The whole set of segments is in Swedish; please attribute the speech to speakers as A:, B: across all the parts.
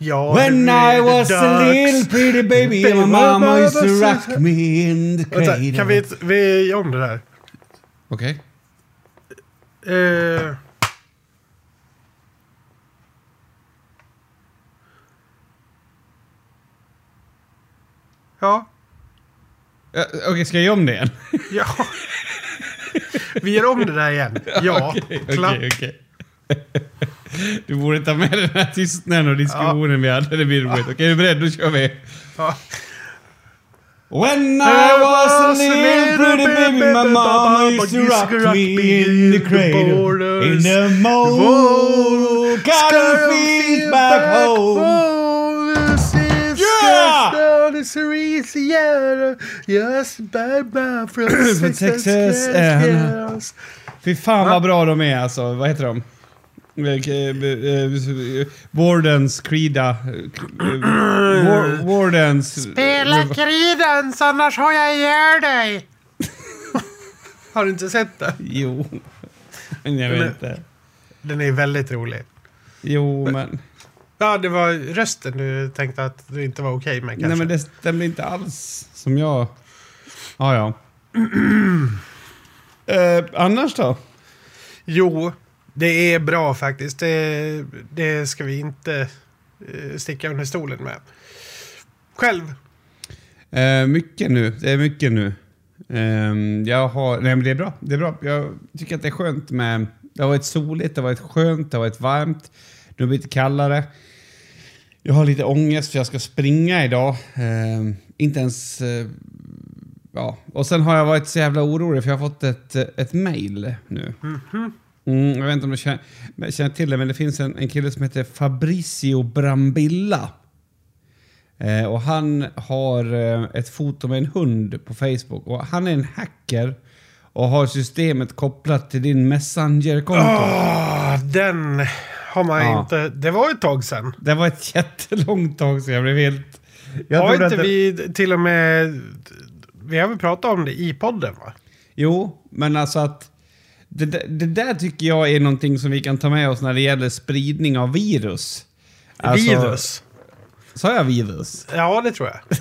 A: Ja,
B: When I was
A: the
B: a
A: ducks.
B: little pretty baby my mama used to rock me in the
A: Vänta,
B: cradle.
A: kan vi, vi göra om det där?
B: Okej.
A: Eh, ja.
B: Eh, Okej, ska jag göra om det igen?
A: Ja. Vi gör om det där igen. Ja. Klapp.
B: okej, okej. Du borde ta med den här tystnaden och diskussionen vi hade. Det blir roligt. Okej, är du beredd? Då kör vi.
A: Ja.
B: When I was a little pretty baby my mama used to rock me in the cradle In the mold Cotton fields back home Yeah!
A: Yes, baby from
B: Texas, eh,
A: yes.
B: Fy fan vad bra de är alltså. Vad heter de? Eh, eh, Wardens, Krida... War- Wardens...
A: Spela Creedence, annars har jag ihjäl dig! har du inte sett det?
B: Jo. Men jag vet inte.
A: Den är väldigt rolig.
B: Jo, men...
A: Ja, det var rösten du tänkte att du inte var okej med kanske.
B: Nej, men det stämmer inte alls som jag... Ja, ja. eh, annars då?
A: Jo, det är bra faktiskt. Det, det ska vi inte eh, sticka under stolen med. Själv?
B: Eh, mycket nu. Det är mycket nu. Ehm, jag har... Nej, men det är bra. Det är bra. Jag tycker att det är skönt med... Det har varit soligt, det har varit skönt, det har varit varmt. Nu blir det lite kallare. Jag har lite ångest för jag ska springa idag. Ehm, inte ens... eh, ja. Och sen har jag varit så jävla orolig för jag har fått ett, ett mail nu. Mm, jag vet inte om du känner, känner till det, men det finns en, en kille som heter Fabricio Brambilla. Eh, och han har eh, ett foto med en hund på Facebook. Och han är en hacker och har systemet kopplat till din Messenger-konto.
A: Åh, den har man
B: Ja.
A: inte... Det var ett tag sedan.
B: Det var ett jättelångt tag så jag blev helt... Jag
A: har inte
B: det-
A: vi till och med... Vi har väl pratat om det i podden va?
B: Jo, men alltså att... Det, där- det där tycker jag är någonting som vi kan ta med oss när det gäller spridning av virus. Alltså-
A: Virus.
B: Sa jag virus?
A: Ja, det tror jag.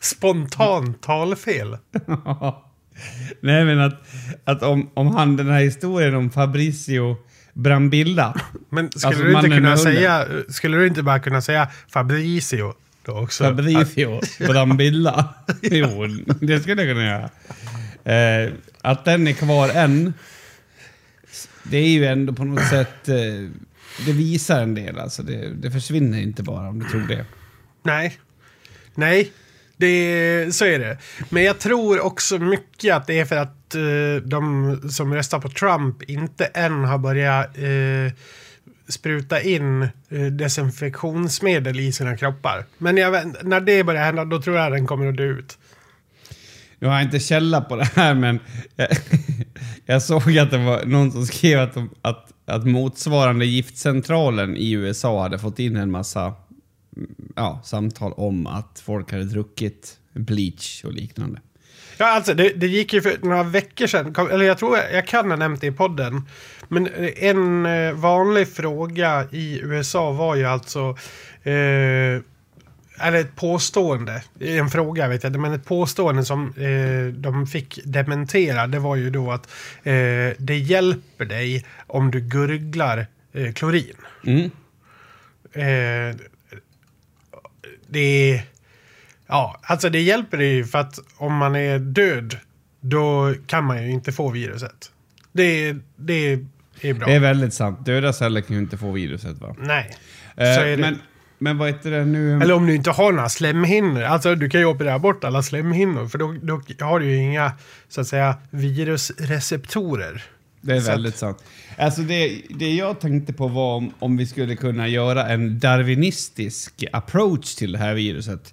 A: Spontant talfel.
B: Nej, men att, att om, om han, den här historien om Fabricio Brambilla.
A: Men skulle
B: Alltså,
A: du inte kunna säga... Skulle du inte bara kunna säga Fabricio då också?
B: Fabricio Brambilla. Jo, det skulle jag kunna göra. Eh, att den är kvar än, det är ju ändå på något sätt... Eh, det visar en del alltså. Det, det försvinner inte bara om du tror det.
A: Nej. Nej, det, så är det. Men jag tror också mycket att det är för att eh, de som röstar på Trump inte än har börjat eh, spruta in eh, desinfektionsmedel i sina kroppar. Men jag vet, när det börjar hända, då tror jag den kommer att dö ut.
B: Nu har jag inte källa på det här, men jag, jag såg att det var någon som skrev att, att, att motsvarande giftcentralen i USA hade fått in en massa mm, ja, samtal om att folk hade druckit bleach och liknande.
A: Ja, alltså det, det gick ju för några veckor sedan, eller jag tror jag, jag kan ha nämnt det i podden. Men en eh, vanlig fråga i USA var ju alltså, eh, eller ett påstående, en fråga vet jag, men ett påstående som eh, de fick dementera, det var ju då att eh, det hjälper dig om du gurglar eh, klorin.
B: Mm.
A: Eh, det är... Ja, alltså det hjälper ju för att om man är död då kan man ju inte få viruset. Det, det är bra.
B: Det är väldigt sant. Döda celler kan ju inte få viruset va?
A: Nej, så
B: Eh,
A: är det.
B: men, men vad heter det nu?
A: Eller om du inte har några slemhinnor. Alltså du kan ju operera bort alla slemhinnor för då, då har du ju inga så att säga virusreceptorer.
B: Det är
A: Så att-
B: väldigt sant. Alltså det, det jag tänkte på var om, om vi skulle kunna göra en darwinistisk approach till det här viruset.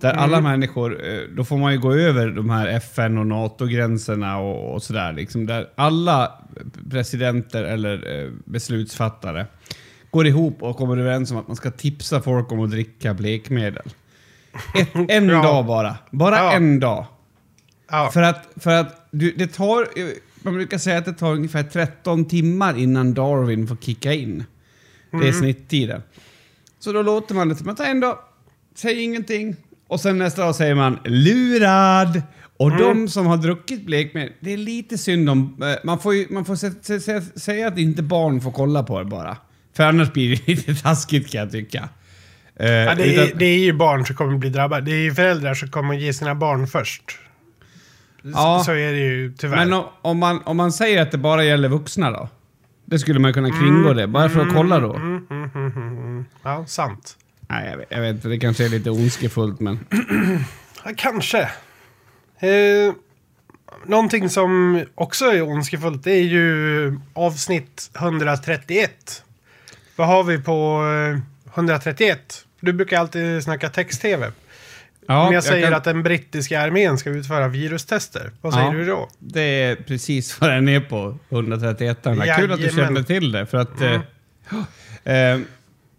B: Där
A: Mm.
B: alla människor, eh, då får man ju gå över de här FN och NATO-gränserna och, och sådär. Liksom där alla presidenter eller eh, beslutsfattare går ihop och kommer överens om att man ska tipsa folk om att dricka blekmedel. Ett, en
A: Ja.
B: dag bara. Bara
A: Ja.
B: en dag.
A: Ja.
B: För att, för att du, det tar, man brukar säga att det tar ungefär 13 timmar innan Darwin får kicka in. Det är snitttiden. Så då låter man det, man tar en dag, säger ingenting. Och sen nästa dag säger man lurad. Och de som har druckit blekmedel, det är lite synd om... eh, Man får, ju, man får sä, sä, sä, säga att inte barn får kolla på det bara. För annars blir det lite taskigt kan jag tycka. Eh,
A: Ja, det, är, det är ju barn som kommer bli drabbade. Det är ju föräldrar som kommer ge sina barn först.
B: Ja.
A: Så, är det ju tyvärr.
B: Men om, om, man, om man säger att det bara gäller vuxna då? Det skulle man kunna kringgå det, bara för att kolla då?
A: Mm, mm, mm, mm, mm. Ja, sant.
B: Nej, jag vet, jag vet inte, det kanske är lite ondskefullt men...
A: Kanske. Eh, någonting som också är ondskefullt det är ju avsnitt 131. Vad har vi på eh, 131? Du brukar alltid snacka text-tv.
B: Ja,
A: Om jag säger
B: kan-
A: att den brittiska armén ska utföra virustester, vad säger
B: Ja.
A: du då?
B: Det är precis vad den är på 131. Kul att du kände till det. För att, eh, eh,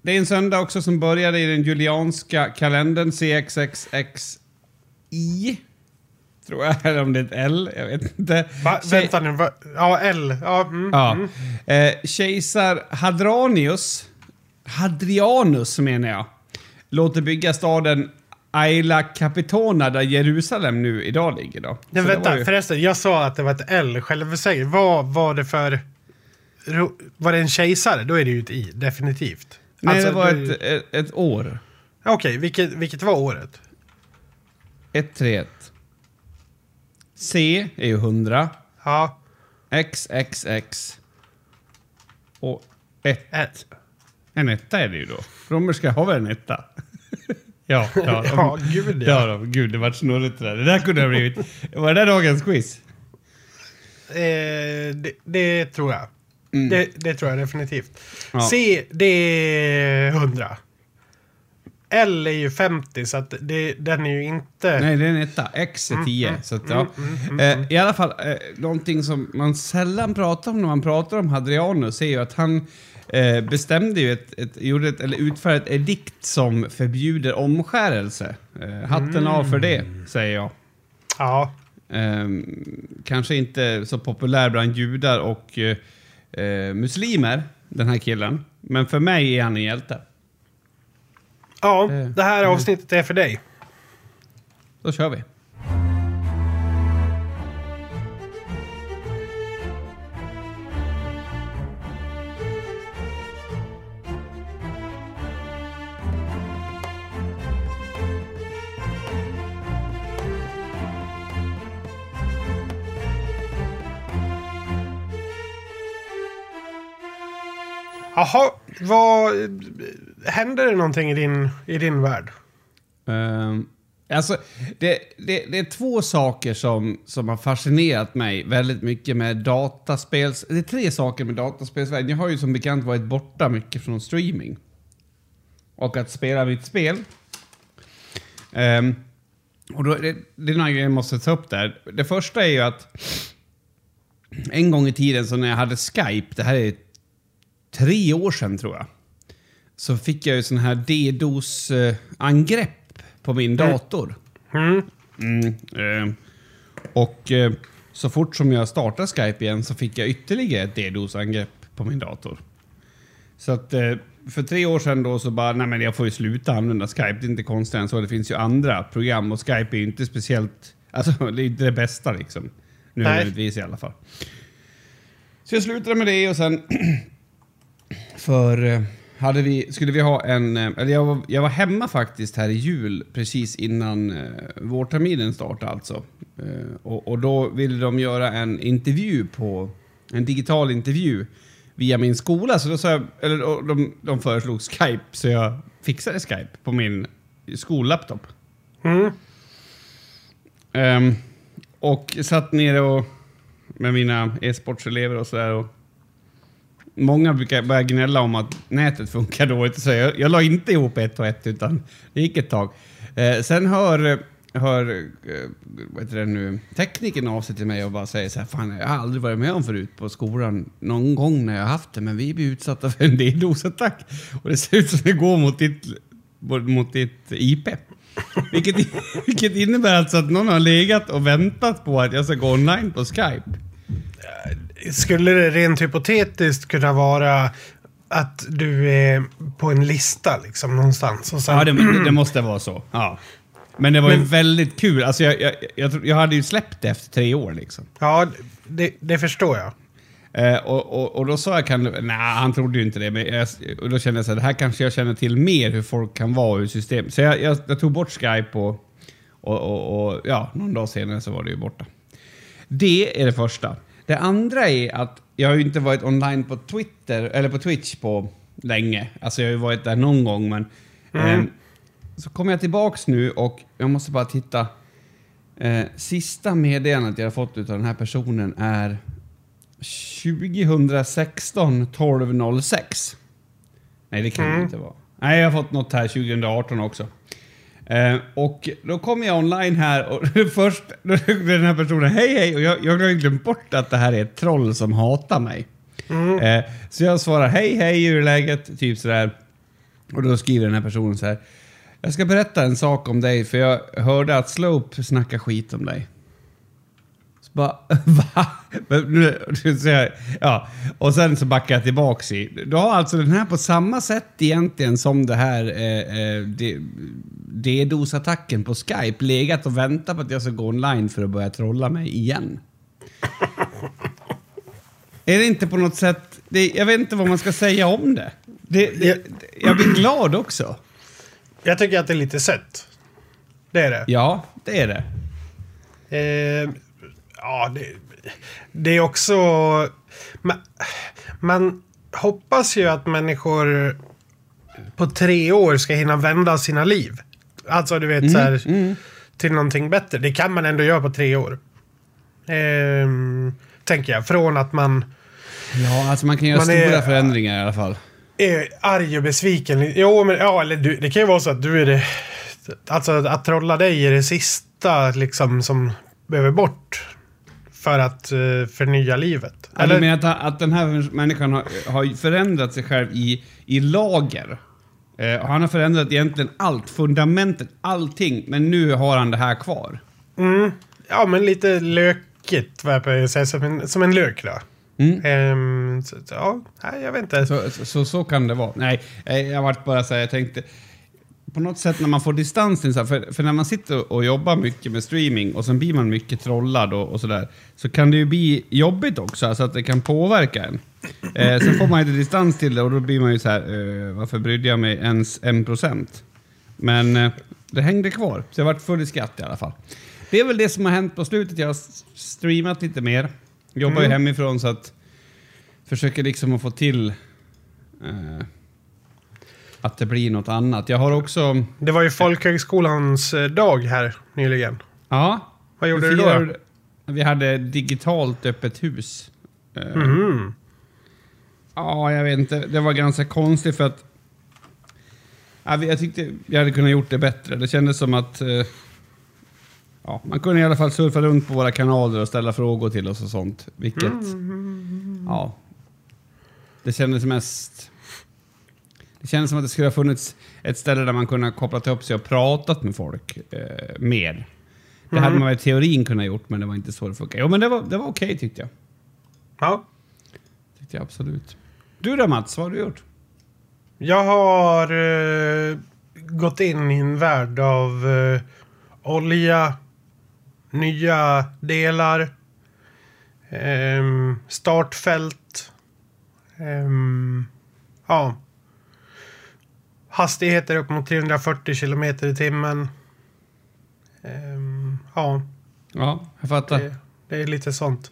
B: det är en söndag också som började i den julianska kalendern CXXXI. Tror jag, eller om det är ett L, jag vet inte.
A: Va? Vänta nu, va? ja L. Ja, mm,
B: Ja.
A: mm.
B: Eh, kejsar Hadranius, Hadrianus menar jag, låter bygga staden Aila Capitona där Jerusalem nu idag ligger. Då. Så det
A: vänta,
B: ju-
A: förresten. Jag sa att det var ett L självsägert. Vad var det för... Var det en kejsare? Då är det ju ett I, definitivt.
B: Nej,
A: Alltså,
B: det var
A: är
B: ett, ett, ett år.
A: Okej, vilket, vilket var året?
B: 131. C är ju 100.
A: Ja,
B: XXX. Och 1.
A: ett.
B: En etta är det ju då. Romerska har väl en etta? ja, ja, de,
A: Ja, gud,
B: ja.
A: ja.
B: de, gud, det vart snurrigt det där. Det där kunde ha blivit... Var det där dagens quiz?
A: Eh, det, det tror jag. Det, det tror jag definitivt.
B: Ja.
A: C, det är 100. L är ju 50, så att det, den är ju inte...
B: Nej, det är en etta. X är 10. så att, ja. eh, I alla fall, eh, någonting som man sällan pratar om när man pratar om Hadrianus är ju att han eh, bestämde ju ett, ett, gjorde ett, eller utfärdade ett edikt som förbjuder omskärelse. Eh, hatten av för det, säger jag.
A: Ja,
B: Ehm, kanske inte så populär bland judar och eh, muslimer, den här killen. Men för mig är han en hjälte.
A: ja
B: Eh,
A: det här avsnittet är för dig.
B: Då kör vi.
A: Jaha, vad... Händer det någonting i din, i din värld?
B: Um, alltså, det, det, det är två saker som, som har fascinerat mig väldigt mycket med dataspels... Det är tre saker med dataspelsvärlden. Jag har ju som bekant varit borta mycket från streaming. Och att spela mitt spel. Um, och då, det, det är några grejer jag måste ta upp där. Det första är ju att en gång i tiden så när jag hade Skype, det här är tre år sedan tror jag så fick jag ju sån här DDoS-angrepp på min dator.
A: Mm.
B: Mm, eh, och eh, så fort som jag startade Skype igen så fick jag ytterligare ett DDoS-angrepp på min dator. Så att eh, för tre år sedan då så bara, nej men jag får ju sluta använda Skype. Det är inte konstigt än så. Det finns ju andra program och Skype är ju inte speciellt, alltså det är inte det bästa liksom. Nödvändigtvis i alla fall. Så jag slutade med det och sen för eh, hade vi, skulle vi ha en, eh, eller jag var, jag var hemma faktiskt här i jul precis innan eh, vårterminen startade alltså. Eh, och, och då ville de göra en intervju på, en digital intervju via min skola. Så då sa jag, eller de, de föreslog Skype så jag fixade Skype på min skollaptop.
A: Mm.
B: Ehm, och satt nere och, med mina e-sportselever och sådär. Många brukar börja gnälla om att nätet funkar dåligt. Så jag, jag la inte ihop ett och ett utan det gick ett tag. Eh, sen hör, hör eh, vad heter det nu, tekniken av sig till mig och bara säger så här, fan jag har aldrig varit med om förut på skolan någon gång när jag har haft det, men vi blir utsatta för en DDoS-attack och det ser ut som det går mot ditt, mot ditt IP. Vilket, vilket innebär alltså att någon har legat och väntat på att jag ska gå online på Skype.
A: Skulle det rent hypotetiskt kunna vara att du är på en lista liksom någonstans? Och sen,
B: Ja, det, det måste vara så. Ja. Men det var ju
A: Men-
B: väldigt kul. Alltså jag, jag, jag, jag hade ju släppt det efter tre år liksom.
A: ja det, det förstår jag.
B: Eh, och, och, och då sa jag, kan nej han trodde ju inte det, men jag, och då kände jag så här, det här kanske jag känner till mer hur folk kan vara ur system. Så jag, jag, tog bort Skype och, och, och, och ja, någon dag senare så var det ju borta. Det är det första. Det andra är att jag har ju inte varit online på Twitter, eller på Twitch på länge. Alltså jag har ju varit där någon gång, men eh, så kommer jag tillbaks nu och jag måste bara titta. Eh, sista meddelandet jag har fått av den här personen är 2016 1206. Nej, det kan det inte vara. Nej, jag har fått något här 2018 också. Eh, och då kommer jag online här och först, då den här personen, hej hej, och jag, jag har glömt bort att det här är ett troll som hatar mig. Eh, så jag svarar hej hej, hur är läget? Typ sådär. Och då skriver den här personen så här. Jag ska berätta en sak om dig för jag hörde att Slope snackar skit om dig. Så bara, va? Jag- Ja, och sen så backar jag tillbaks i. Då har alltså den här på samma sätt egentligen som det här eh, eh, D- DDoS-attacken på Skype legat och väntat på att jag ska gå online för att börja trolla mig igen. Är det inte på något sätt... Det, jag vet inte vad man ska säga om det. det, det jag blir glad också.
A: Jag tycker att det är lite sött. Det är det.
B: Ja, det är det.
A: Eh, ja, det, det är också... Man, man hoppas ju att människor på tre år ska hinna vända sina liv. Alltså, du vet, så här, till någonting bättre. Det kan man ändå göra på tre år. Ehm, tänker jag. Från att man
B: Ja, alltså man kan göra
A: Man
B: stora
A: är-
B: förändringar i alla fall.
A: är arg och besviken. Jo, men ja, eller du, det kan ju vara så att du är det... Alltså att trolla dig är det sista liksom som behöver bort. För att uh, förnya livet.
B: Eller? Du menar att, att den här människan har, har förändrat sig själv i, i lager? Eh, han har förändrat egentligen allt, fundamentet, allting, men nu har han det här kvar.
A: Mm, ja, men lite lökigt vad jag på säga. Som en, som en lök då.
B: Mm.
A: Ehm, så, ja, jag vet inte.
B: Så, så, så, så kan det vara. Nej, eh, jag vart bara så här, jag tänkte... På något sätt när man får distans till så här, för, för när man sitter och jobbar mycket med streaming och sen blir man mycket trollad och, och sådär, så kan det ju bli jobbigt också, alltså att det kan påverka en. Eh, sen får man lite distans till det och då blir man ju så här, eh, varför brydde jag mig ens en procent? Men eh, det hängde kvar, så jag vart full i skratt i alla fall. Det är väl det som har hänt på slutet. Jag har streamat lite mer. Jobbar ju hemifrån så att försöker liksom att få till eh, att det blir något annat. Jag har också...
A: Det var ju Folkhögskolans eh, dag här nyligen.
B: Ja.
A: Vad gjorde
B: vi
A: du då?
B: firade- Vi hade digitalt öppet hus.
A: Mhm.
B: Ja, jag vet inte. Det var ganska konstigt för att... Jag tyckte vi hade kunnat gjort det bättre. Det kändes som att... eh, Ja, man kunde i alla fall surfa runt på våra kanaler och ställa frågor till oss och sånt. Vilket... Ja. Det kändes mest... Det kändes som att det skulle ha funnits ett ställe där man kunde ha kopplat upp sig och pratat med folk eh, mer. Det hade man i teorin kunnat gjort, men det var inte så det funkar. Jo, men det var, det var okej tyckte jag.
A: Ja.
B: Tyckte jag absolut. Du då Mats, vad har du gjort?
A: Jag har eh, gått in i en värld av eh, olja, nya delar, ehm, startfält, ehm, ja, hastigheter upp mot 340 kilometer i timmen. Ehm, ja,
B: Ja, jag fattar.
A: det, det är lite sånt.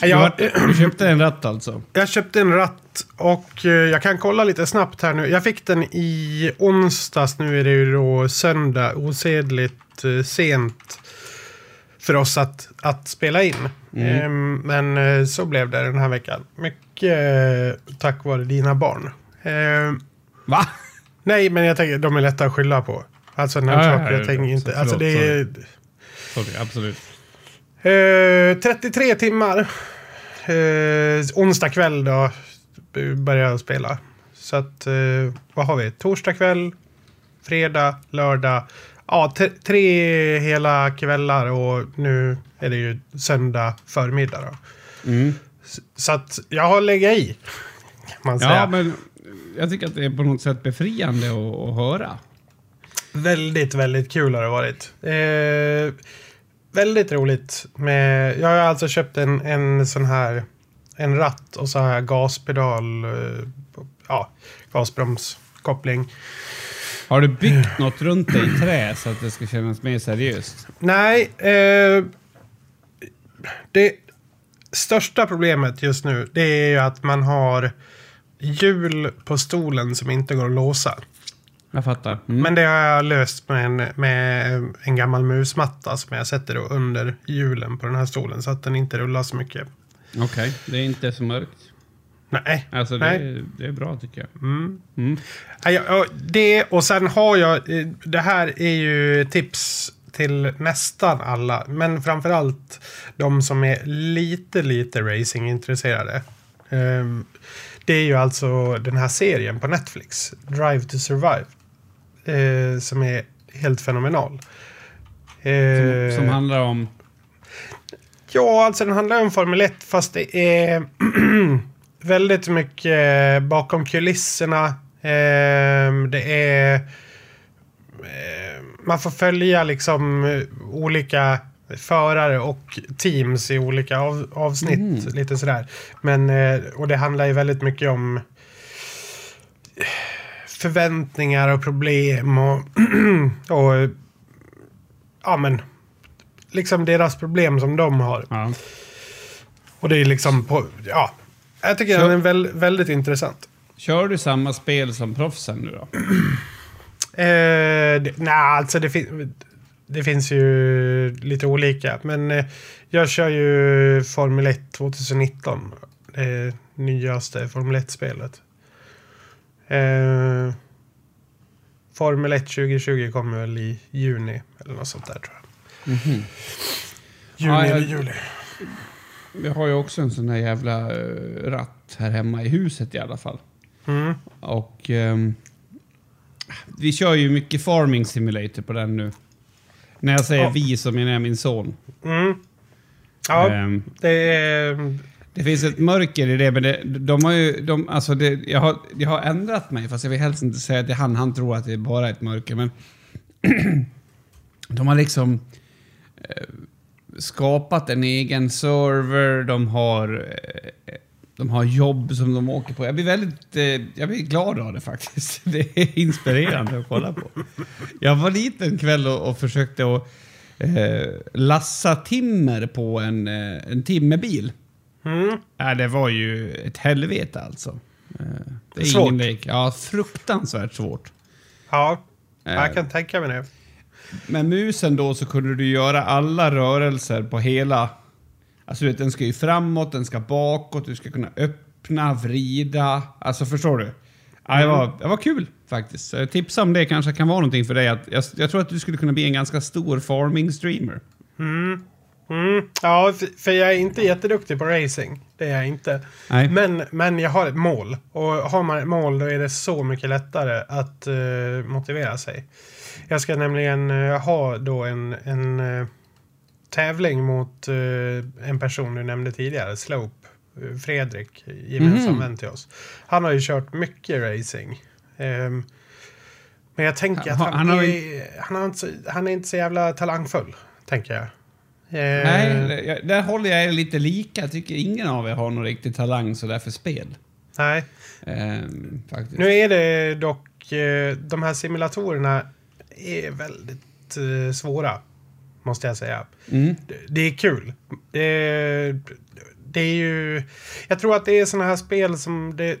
B: Du,
A: Jag,
B: du köpte en ratt alltså?
A: jag köpte en ratt och eh, jag kan kolla lite snabbt här nu. Jag fick den i onsdags. Nu är det ju då söndag. Osedligt eh, sent för oss att, att spela in. Eh, men eh, så blev det den här veckan. Mycket tack vare dina barn. Eh,
B: Va?
A: Nej, men jag tänker de är lätta att skylla på. Alltså när
B: Ja, ja, ja,
A: jag tänker
B: ja,
A: inte.
B: så-
A: Alltså det är...
B: Sorry, absolut.
A: Eh, 33 timmar. Eh, onsdag kväll då började jag spela. Så att, eh, vad har vi? Torsdag kväll, fredag, lördag. ja, tre, hela kvällar och nu är det ju söndag förmiddag. Då.
B: Mm.
A: Så att jag har legat i, kan man säga.
B: Ja, men jag tycker att det är på något sätt befriande att, att höra.
A: Väldigt, väldigt kul har det varit. Eh, väldigt roligt. Med, jag har alltså köpt en, en sån här en ratt och så här gaspedal. Eh, ja, gasbromskoppling.
B: Har du byggt något runt det i trä så att det ska kännas mer seriöst?
A: Nej, eh, det största problemet just nu det är ju att man har hjul på stolen som inte går att låsa.
B: Jag fattar. Mm.
A: Men det har jag löst med en, med en gammal musmatta som jag sätter under hjulen på den här stolen så att den inte rullar så mycket.
B: Okej, det är inte så mörkt.
A: Nej.
B: Alltså det,
A: Nej.
B: är- det är bra tycker jag.
A: Mm.
B: Mm.
A: Ja, det och sen har jag, eh, det här är ju tips till nästan alla, men framförallt de som är lite, lite racingintresserade. Ehm, Det är ju alltså den här serien på Netflix, Drive to Survive, eh, som är helt fenomenal.
B: Som,
A: Eh,
B: som handlar om...
A: Ja, alltså den handlar om Formel 1 fast det är väldigt mycket bakom kulisserna. Ehm, det är... eh, man får följa liksom eh, olika förare och teams i olika av, avsnitt.
B: Mm.
A: Lite sådär. Men, eh, och det handlar ju väldigt mycket om förväntningar och problem och, och ja men liksom deras problem som de har.
B: Ja.
A: Och det är liksom på, ja. Jag tycker
B: Så-
A: den är väl, väldigt intressant.
B: Kör du samma spel som proffsen nu då?
A: Eh, det, nej, alltså det, fin- det finns ju lite olika. Men eh, jag kör ju Formel 1 2019. Det nyaste Formel 1-spelet. Eh, Formel 1 2020 kommer väl i juni eller något sånt där tror jag.
B: Mhm.
A: Juni
B: Ja, jag-
A: eller juli.
B: Vi har ju också en sån här jävla eh, ratt här hemma i huset i alla fall.
A: Mm.
B: Och ehm, vi kör ju mycket Farming Simulator på den nu. När jag säger
A: Ja.
B: vi så menar jag min son.
A: Mm. Ja,
B: Ehm,
A: det är...
B: det finns ett mörker i det, men det, de har ju... De, alltså det, jag, har, jag har ändrat mig, fast jag vill helst inte säga att det är han. Han tror att det är bara ett mörker, men... de har liksom eh, skapat en egen server, de har... Eh, de har jobb som de åker på. Jag blir väldigt eh, jag blir glad av det faktiskt. Det är inspirerande att kolla på. Jag var dit en kväll och, och försökte att eh, lassa timmer på en, eh, en timmerbil.
A: Mm.
B: Ja, det var ju ett helvete alltså. Eh, Det är
A: Svårt.
B: ingen. Ja, fruktansvärt svårt.
A: Ja, jag kan tänka mig det.
B: Med musen då så kunde du göra alla rörelser på hela... Alltså du vet, den ska ju framåt, den ska bakåt, du ska kunna öppna, vrida. Alltså förstår du? Ja, det, var, det var kul faktiskt. Tipsar om det kanske kan vara någonting för dig. Att, jag, jag tror att du skulle kunna bli en ganska stor farming-streamer.
A: Mm. Mm. Ja, för jag är inte jätteduktig på racing. Det är jag inte.
B: Nej.
A: Men, men jag har ett mål. Och har man ett mål då är det så mycket lättare att eh, motivera sig. Jag ska nämligen eh, ha då en, en eh, tävling mot eh, en person du nämnde tidigare, Slope. eh, Fredrik, gemensam
B: Mhm.
A: vän till oss. Han har ju kört mycket racing. Ehm, men jag tänker att
B: Han-
A: han,
B: har
A: är, han, har inte, han är inte så jävla talangfull, tänker jag. Eh,
B: Nej, där håller jag er lite lika. Jag tycker ingen av er har någon riktig talang sådär för spel.
A: nej.
B: Faktiskt.
A: Nu är det dock, eh, de här simulatorerna är väldigt eh, svåra. Måste jag säga.
B: Mm.
A: Det, det är kul. Det, det är ju, jag tror att det är sådana här spel som det,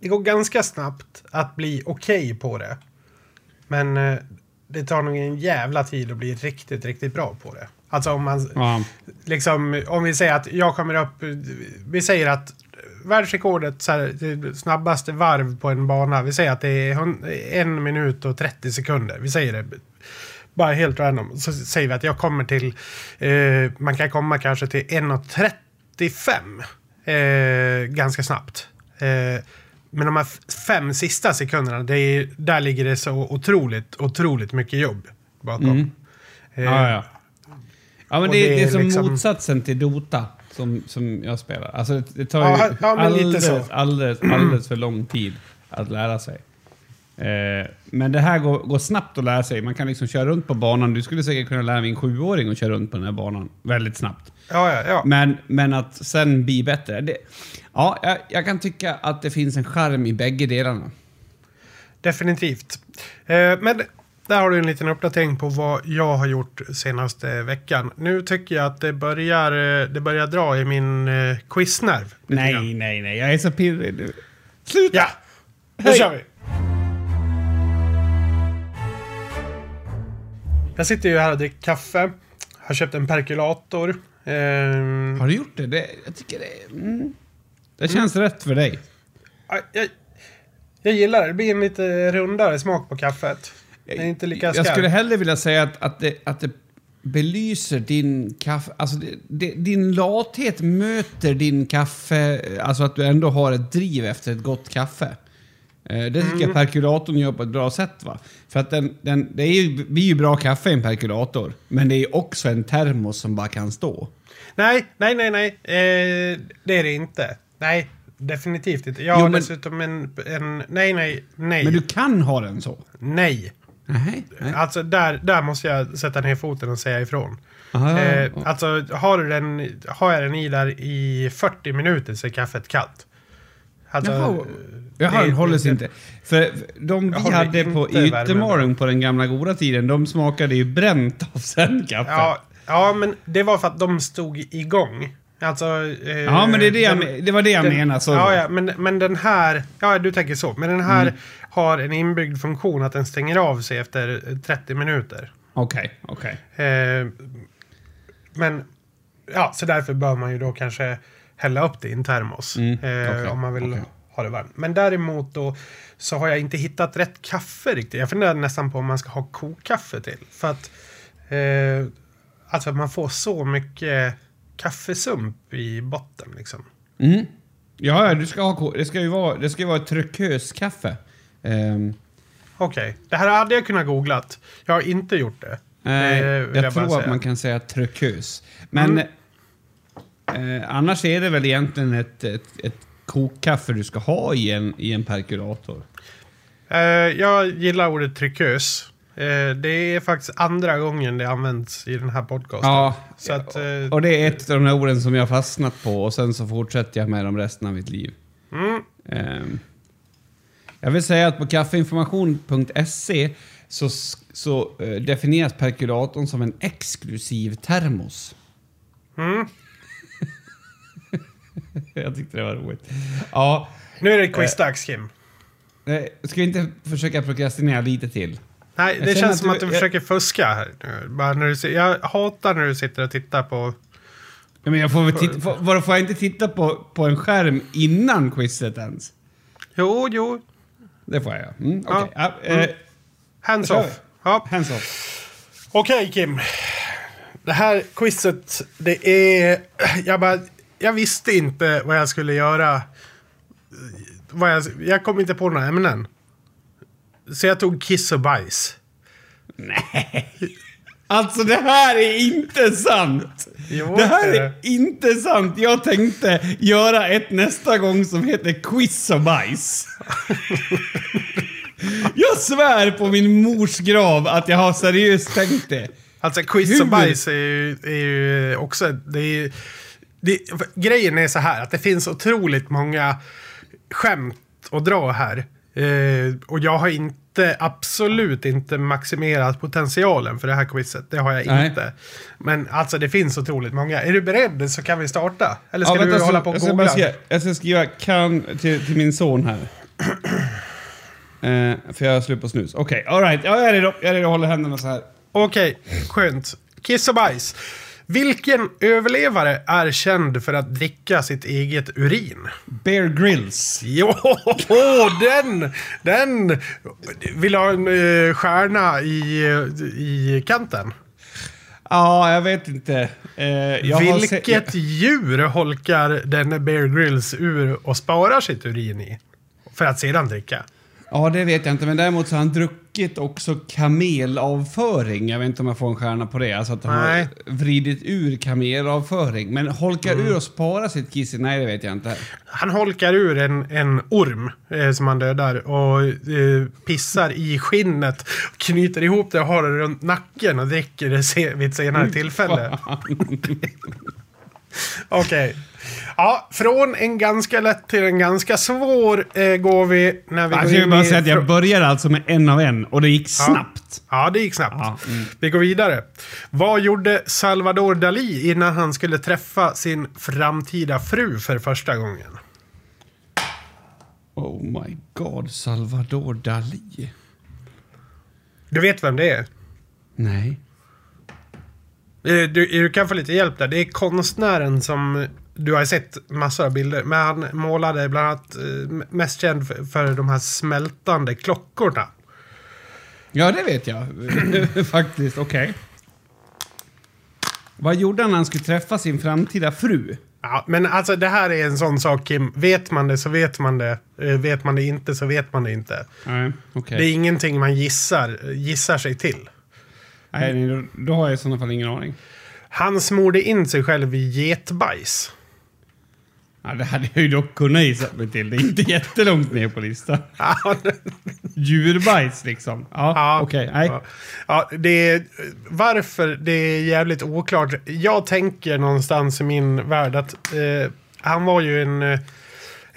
A: det går ganska snabbt att bli okej på det. Men eh, det tar nog en jävla tid att bli riktigt, riktigt bra på det. Alltså om man,
B: Ja.
A: liksom, om vi säger att jag kommer upp, vi säger att världsrekordet, så här, det snabbaste varv på en bana, vi säger att det är en minut och 30 sekunder. Vi säger det bara helt random. Så säger vi att jag kommer till, eh, man kan komma kanske till 1.35 eh, ganska snabbt. Eh, Men de här fem sista sekunderna, är, där ligger det så otroligt, otroligt mycket jobb bakom.
B: Mm.
A: Eh,
B: Ja, ja. Ja, men det,
A: det
B: det är
A: är
B: som
A: liksom-
B: motsatsen till Dota som, som jag spelar. Alltså det, det tar
A: Ja,
B: ju
A: ja, lite
B: alldeles, alldeles, alldeles för lång tid att lära sig. Eh, men det här går, går snabbt att lära sig. Man kan liksom köra runt på banan. Du skulle säkert kunna lära min sjuåring att köra runt på den här banan väldigt snabbt.
A: Ja, ja, ja.
B: Men, men att sen bli bättre. Det, ja, jag, jag kan tycka att det finns en charm i bägge delarna.
A: Definitivt. Eh, men där har du en liten uppdatering på vad jag har gjort senaste veckan. Nu tycker jag att det börjar, eh, det börjar dra i min eh, quiznnerv. lite
B: Nej, nej, nej. Jag är så pirrig nu. Sluta!
A: Ja, nu
B: Hej.
A: kör vi! Jag sitter ju här och dricker kaffe. Har köpt en perkulator. Ehm,
B: Har du gjort det? det jag tycker det... Mm, det känns rätt för dig.
A: ja, jag, jag gillar det. Det blir en lite rundare smak på kaffet. Det är inte lika
B: Jag
A: skarp.
B: skulle hellre vilja säga att, att, det, att det belyser din kaffe... Alltså det, det, din lathet möter din kaffe... Alltså att du ändå har ett driv efter ett gott kaffe. Eh, Det tycker
A: Mm.
B: jag perkulatorn gör på ett bra sätt. Va? För att den, den, det är ju, blir ju bra kaffe i en perkulator. Men det är ju också en termos som bara kan stå.
A: Nej, nej, nej, nej. Eh, det är det inte. Nej, definitivt inte. Jag har
B: Jo, men-
A: dessutom en, en... Nej, nej, nej.
B: Men du kan ha den så?
A: Nej.
B: Nej. nej.
A: Alltså där, där måste jag sätta ner foten och säga ifrån.
B: Aha,
A: Eh, alltså har, du den, har jag den i där i 40 minuter så är kaffet kallt. Alltså,
B: Jaha. Jaha,
A: det-
B: den håller sig inte. För de vi
A: Jag
B: hade på. Yttermalung på den gamla goda tiden, de smakade ju bränt av sen kaffe.
A: Ja, ja, men det var för att de stod igång. Alltså... Eh,
B: Ja, men det, är det, jag,
A: den-
B: men- det var det jag menade.
A: Ja, ja men, men den här... Ja, du tänker så. Men den här
B: Mm.
A: har en inbyggd funktion att den stänger av sig efter 30 minuter.
B: Okej, okej.
A: Eh, men... Ja, så därför bör man ju då kanske hälla upp det i en termos.
B: Mm,
A: eh,
B: okej,
A: om man vill
B: okej.
A: ha det varmt. Men däremot då så har jag inte hittat rätt kaffe riktigt. Jag funderar nästan på om man ska ha kokkaffe till. För att... Eh, alltså att man får så mycket kaffesump i botten liksom.
B: Mm. Ja, du ska ha, det ska ju vara, det ska ju vara ett trycköskaffe. Um,
A: Okej, det här hade jag kunnat googlat. Jag har inte gjort det.
B: nej,
A: Eh,
B: jag,
A: bara
B: tror att
A: säga.
B: man kan säga tryckös. Men
A: Mm.
B: Eh, annars är det väl egentligen ett, ett, ett kokkaffe du ska ha i en, i en perkulator.
A: Eh, jag gillar ordet tryckös. Eh, det är faktiskt andra gången det används i den här podcasten.
B: Ja,
A: att, eh,
B: och det är ett av de här orden som jag har fastnat på och sen så fortsätter jag med dem resten av mitt liv.
A: mm,
B: Ehm, jag vill säga att på kaffeinformation.se så, så eh, definieras perkulatorn som en exklusiv termos.
A: mm.
B: jag tyckte det var roligt. Ja,
A: Nu är det quizdags Kim.
B: eh, ska vi inte försöka prokrastinera lite till?
A: Nej, det känns
B: att
A: som
B: du-
A: att du
B: jag-
A: försöker fuska här. nu. Du, jag hatar när du sitter och tittar på...
B: Ja, men jag får, väl titta, får, får jag inte titta på, på en skärm innan quizet ens?
A: Jo, jo.
B: Det får jag. Mm, okej. Ja, eh,
A: Mm. Hands
B: Då kör
A: off. Ja.
B: hands off.
A: Okej Kim. Det här quizet, det är... Jag, bara, jag visste inte vad jag skulle göra. Vad jag, jag kom inte på några ämnen. Så jag tog kiss och bajs.
B: Alltså det här är inte sant!
A: Jo,
B: det här är inte sant! Jag tänkte göra ett nästa gång som heter quiz och bajs. jag svär på min mors grav att jag har seriöst tänkt det.
A: Alltså quiz och bajs är ju, är ju också... Det är, ju- det, grejen är så här att det finns otroligt många skämt att dra här. Eh, och jag har inte, absolut inte maximerat potentialen för det här quizet. Det har jag
B: Nej.
A: inte. Men alltså det finns otroligt många. Är du beredd så kan vi starta. Eller ska
B: Ja,
A: du
B: vänta,
A: hålla på och
B: jag ska,
A: googla?
B: jag ska skriva kan till, till min son här. Eh, för jag har slut på snus. Okej, alright. Ja, jag är redo. Jag är redo. Håller händerna så här.
A: Okej, skönt. Kiss och bajs. Vilken överlevare är känd för att dricka sitt eget urin?
B: Bear Grylls.
A: Jo, den! Den! Vill ha en eh, stjärna i, i kanten?
B: Ja, jag vet inte. Eh, jag se-
A: Vilket djur holkar den Bear Grylls ur och sparar sitt urin i? för att sedan dricka.
B: Ja, det vet jag inte. Men däremot så har han druckit också kamelavföring. Jag vet inte om jag får en stjärna på det. Alltså att han
A: Nej.
B: har vridit ur kamelavföring. Men holkar ur och sparar sitt kiss? Nej, det vet jag inte.
A: Han holkar ur en, en orm eh, som han dödar och eh, pissar i skinnet. Knyter ihop det och har det runt nacken och dricker det se, vid ett senare tillfälle. Okej. Ja, från en ganska lätt till en ganska svår eh, går vi när vi
B: Jag
A: går
B: ju
A: in
B: bara säga att jag började alltså med en av en och det gick snabbt.
A: Ja, det gick snabbt.
B: Ja, mm.
A: Vi går vidare. Vad gjorde Salvador Dalí innan han skulle träffa sin framtida fru för första gången?
B: Oh my god, Salvador Dalí.
A: Du vet vem det är?
B: Nej.
A: Eh, Du, du kan få lite hjälp där. Det är konstnären som du har sett massor av bilder. Men han målade bland annat eh, mest känd för, för de här smältande klockorna.
B: Ja, det vet jag. Faktiskt, okej. Vad gjorde han när han skulle träffa sin framtida fru?
A: Ja, men alltså det här är en sån sak Kim. Vet man det så vet man det. Eh, Vet man det inte så vet man det inte.
B: Nej, okej.
A: Det är ingenting man gissar, gissar sig till.
B: Nej, då, då har jag i sådana fall ingen aning.
A: Han smorde in sig själv i getbajs.
B: Ja, det hade jag ju dock kunnat gissa mig till. Det är inte jättelångt ner på listan. Djurbajs liksom. Ja,
A: Ja,
B: okej. Nej.
A: Ja, ja, det är, varför det är jävligt oklart. Jag tänker någonstans i min värld att eh, han var ju en, eh,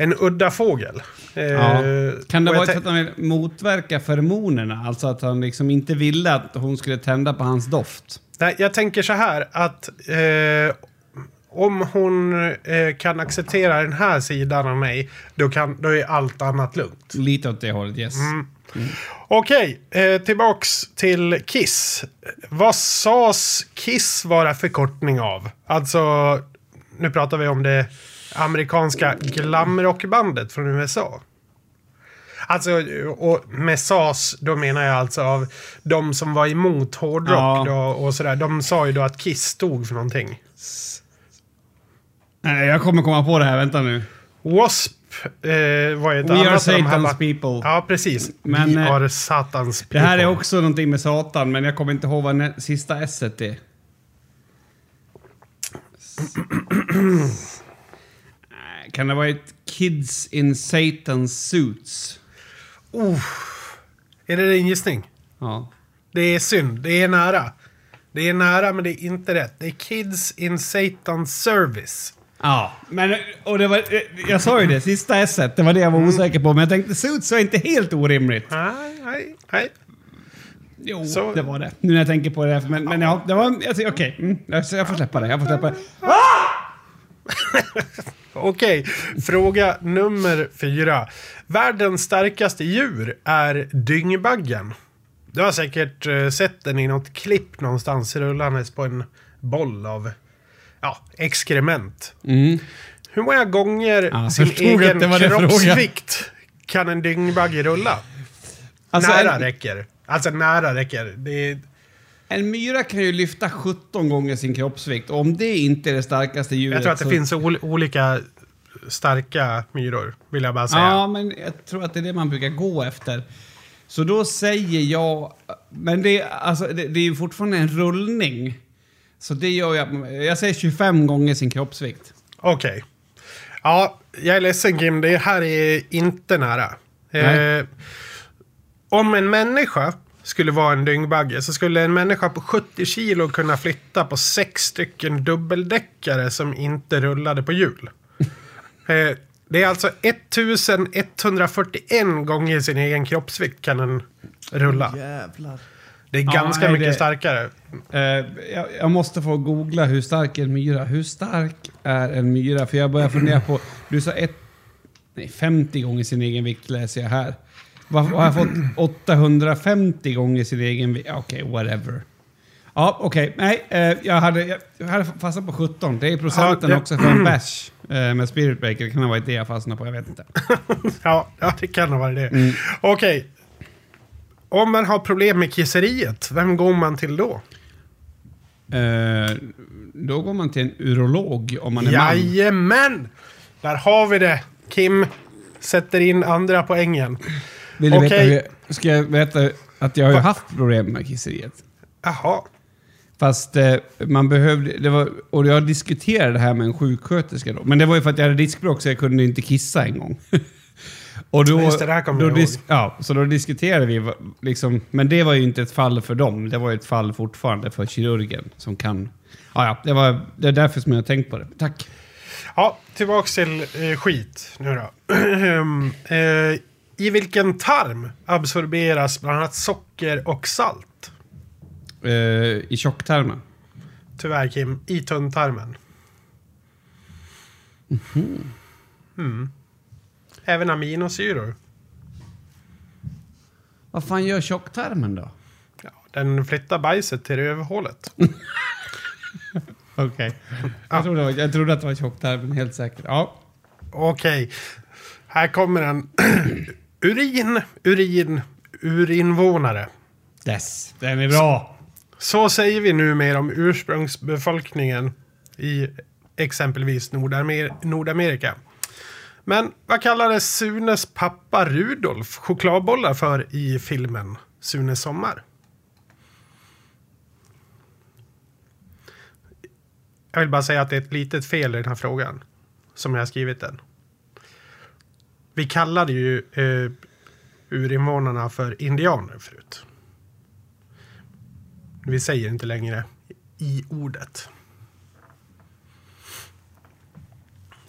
A: en udda fågel. Eh,
B: Ja. Kan det vara att han vill motverka feromonerna? Alltså att han liksom inte ville att hon skulle tända på hans doft?
A: Nej, jag tänker så här att eh, om hon eh, kan acceptera den här sidan av mig, då, kan, då är allt annat lugnt.
B: Lite åt det hållet, yes.
A: Mm. Okej, eh, tillbaks till Kiss. Vad sades Kiss vara förkortning av? Alltså, nu pratar vi om det amerikanska glamrockbandet från USA. Alltså, och med SAS, då menar jag alltså av de som var emot hårdrock
B: Ja.
A: och sådär. De sa ju då att Kiss stod för någonting.
B: Nej, jag kommer komma på det här, vänta nu.
A: W.A.S.P. Eh, var ett
B: We
A: annat
B: are Satan's people.
A: Ja, precis.
B: Men,
A: Vi
B: eh,
A: are Satans
B: Det här är
A: people.
B: också någonting med Satan, men jag kommer inte ihåg vad sista s är. Kan det vara ett Kids in Satan's Suits?
A: Är det din gissning?
B: Ja.
A: Det är synd. Det är nära. Det är nära, men det är inte rätt. Det är Kids in Satan's Service.
B: Ja, men och det var, jag sa ju det, sista s det var det jag var osäker på. Men jag tänkte Suits var inte helt orimligt.
A: Nej, nej, nej.
B: Jo,
A: Så-
B: det var det. Nu när jag tänker på det. Men, men ja, det var... Okej, mm, jag får släppa det. Jag får släppa det.
A: Okej, fråga nummer fyra. Världens starkaste djur är dyngbaggen. Du har säkert eh, sett den i något klipp någonstans rullandes på en boll av ja, exkrement.
B: Mm.
A: Hur många gånger
B: Ja,
A: sin egen kroppsvikt kan en dyngbagge rulla?
B: Alltså,
A: nära
B: en,
A: räcker. Alltså nära räcker. Det är,
B: en myra kan ju lyfta 17 gånger sin kroppsvikt. Och om det inte är det starkaste djuret
A: jag tror att det
B: så...
A: finns ol- olika starka myror, vill jag bara säga.
B: Ja, men jag tror att det är det man brukar gå efter. Så då säger jag... Men det, är- alltså, det, det är ju fortfarande en rullning. Så det gör jag... Jag säger 25 gånger sin kroppsvikt.
A: Okej. Ja, jag är ledsen Kim, det här är inte nära. Eh, om en människa skulle vara en dyngbagge så skulle en människa på 70 kilo kunna flytta på sex stycken dubbeldäckare som inte rullade på hjul. eh, det är alltså 1141 gånger sin egen kroppsvikt kan den rulla.
B: Jävlar.
A: Det är
B: Ja,
A: ganska
B: nej,
A: mycket
B: det-
A: starkare.
B: Eh, jag, jag måste få googla hur stark är en myra. Hur stark är en myra? För jag börjar fundera på... Du sa ett, nej, 50 gånger sin egen vikt läser jag här. Vad har jag fått? 850 gånger sin egen? Okej, whatever. Ja, okej. Nej, eh, jag, hade, jag, hade fastnat på 17. Det är procenten
A: Ja, det-
B: också för en bärs eh, med Spirit Baker. Det kan ha varit det jag fastnade på, jag vet inte.
A: Ja, ja det kan ha varit det.
B: Mm.
A: Okej. Om man har problem med kisseriet, vem går man till då?
B: Eh, då går man till en urolog om man är man.
A: Jajamän! Där har vi det. Kim, sätter in andra poängen.
B: Vill du veta hur, ska jag berätta att jag har ju haft problem med kisseriet?
A: Jaha.
B: Fast eh, man behövde, det var, och jag diskuterade det här med en sjuksköterska då. Men det var ju för att jag hade diskbråck så jag kunde inte kissa en gång. och då,
A: Just det, det här kommer
B: då
A: jag ihåg.
B: Ja, så då diskuterade vi, vad- liksom, men det var ju inte ett fall för dem. Det var ju ett fall fortfarande för kirurgen som kan... Ja, ja, det, var, det är därför som jag har tänkt på det. Tack.
A: Ja, tillbaks till eh, skit nu då. eh, I vilken tarm absorberas bland annat socker och salt?
B: Eh, I tjocktarmen.
A: Tyvärr Kim, i tunntarmen. Mm. Även aminosyror.
B: Vad fan gör tjocktarmen då?
A: Ja, den flyttar bajset till rövhålet.
B: Okej. Jag, trodde var- jag trodde att det var tjocktarmen, helt säkert. Ja.
A: Okej, här kommer en. urin, urin, urinvånare.
B: Yes, den är bra.
A: Så säger vi numera om ursprungsbefolkningen i exempelvis Nordamer Nordamerika. Men vad kallades Sunes pappa Rudolf chokladbollar för i filmen Sunes sommar? Jag vill bara säga att det är ett litet fel i den här frågan. Som jag har skrivit den. Vi kallade ju eh, urinvånarna för indianer förut. Vi säger inte längre i ordet.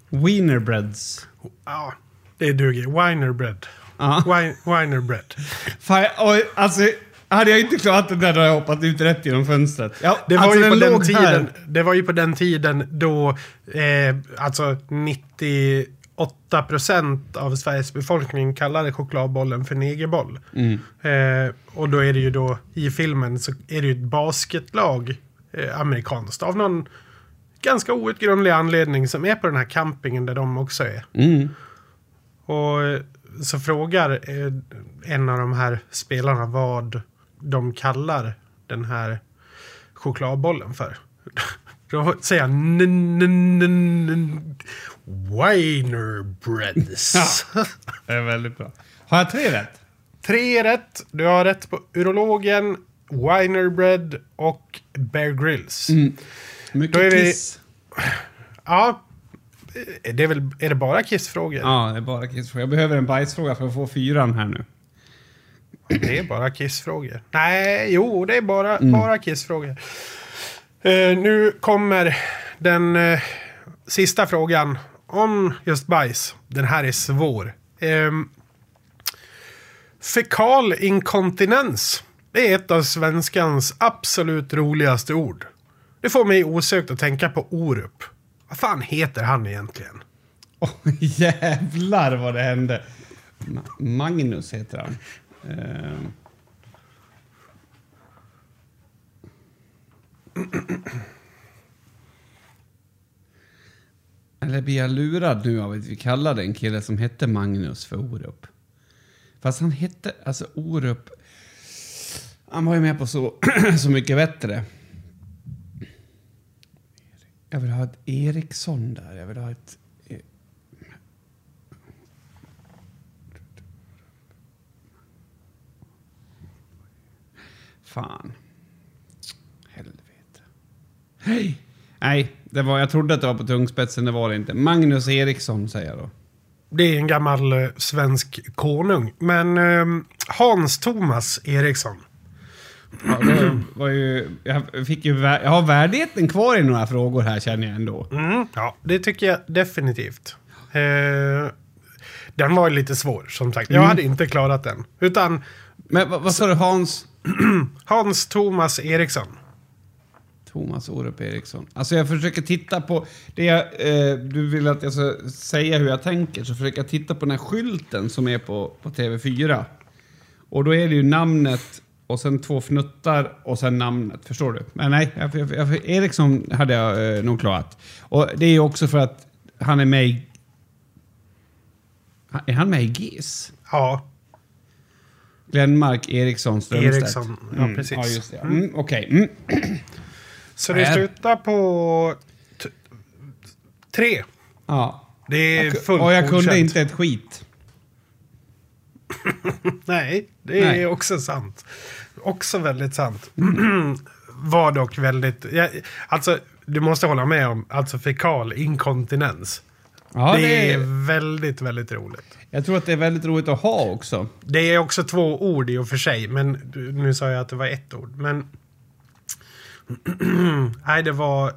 B: Wienerbreads.
A: Ja, det duger. Winerbread.
B: Ja.
A: Wine, winerbread.
B: Fan, jag- oj, alltså, hade jag inte klarat det där hade jag hoppat ut rätt genom fönstret. Ja,
A: Det var,
B: alltså,
A: ju på den tiden,
B: här.
A: det var ju på den tiden då eh, alltså 98 procent av Sveriges befolkning kallade chokladbollen för negerboll.
B: Mm.
A: Eh, och då är det ju då i filmen så är det ju ett basketlag eh, amerikanskt av någon ganska outgrundlig anledning som är på den här campingen där de också är.
B: Mm.
A: Och eh, så frågar eh, en av de här spelarna vad de kallar den här chokladbollen för. Då säger han "N- n- n- n- Wienerbreads.
B: Det är väldigt bra. Har jag tre rätt?
A: Tre rätt. Du har rätt på urologen, Winerbread och Bear Grylls.
B: Mycket
A: Då är vi-
B: kiss.
A: Ja, det är väl är det bara kissfrågor?
B: Ja, det är bara kiss. Jag behöver en bajsfråga för att få fyran här nu.
A: Det är bara kissfrågor. Nej, jo, det är bara, bara kissfrågor. Eh, nu kommer den eh, sista frågan om just bajs. Den här är svår. Ehm, fekal inkontinens. Det är ett av svenskans absolut roligaste ord. Det får mig osökt att tänka på Orup. Vad fan heter han egentligen?
B: Åh, jävlar vad det hände. Ma- Magnus heter han. Ehm. Eller blir jag lurad nu av att vi kallade en kille som hette Magnus för Orup? Fast han hette, alltså Orup... Han var ju med på Så, så mycket bättre. Jag vill ha ett Eriksson där. Jag vill ha ett... Eh, Fan. Helvete. Hej! Nej, det var, jag trodde att det var på tungspetsen, det var det inte. Magnus Eriksson säger jag då.
A: Det är en gammal eh, svensk konung. Men ehm, Hans Thomas Eriksson.
B: Ja, det var ju, jag, fick ju, vär- jag har värdigheten kvar i några frågor här känner jag ändå.
A: Mm, ja, det tycker jag definitivt. Eh, den var lite svår, som sagt. Jag hade inte klarat den. Utan
B: Men vad, vad sa du Hans?
A: Hans Thomas Eriksson.
B: Thomas Orup Eriksson. Alltså jag försöker titta på... Det jag, eh, du vill att jag ska säga hur jag tänker, så försöker jag titta på den här skylten som är på, på TV4. Och då är det ju namnet och sen två fnuttar och sen namnet. Förstår du? Men nej, jag, jag, jag, Eriksson hade jag eh, nog klarat. Och det är ju också för att han är med i... Är han med i GIS?
A: Ja,
B: Glenmark Eriksson Strömstedt.
A: Eriksson, ja, precis.
B: Ja, just det. ja. Mm, Okej. Mm.
A: så det slutar på tre.
B: Ja.
A: Det är
B: Jag,
A: fullt
B: och jag kunde
A: godkänt.
B: inte ett skit.
A: Nej, det är
B: Nej.
A: också sant. Också väldigt sant. Var dock väldigt... Ja, alltså, du måste hålla med om alltså fekal inkontinens.
B: Ja,
A: det,
B: det
A: är väldigt, väldigt roligt.
B: jag tror att det är väldigt roligt att ha också.
A: Det är också två ord i och för sig, men nu sa jag att det var ett ord. Men... Nej, det var... Eh,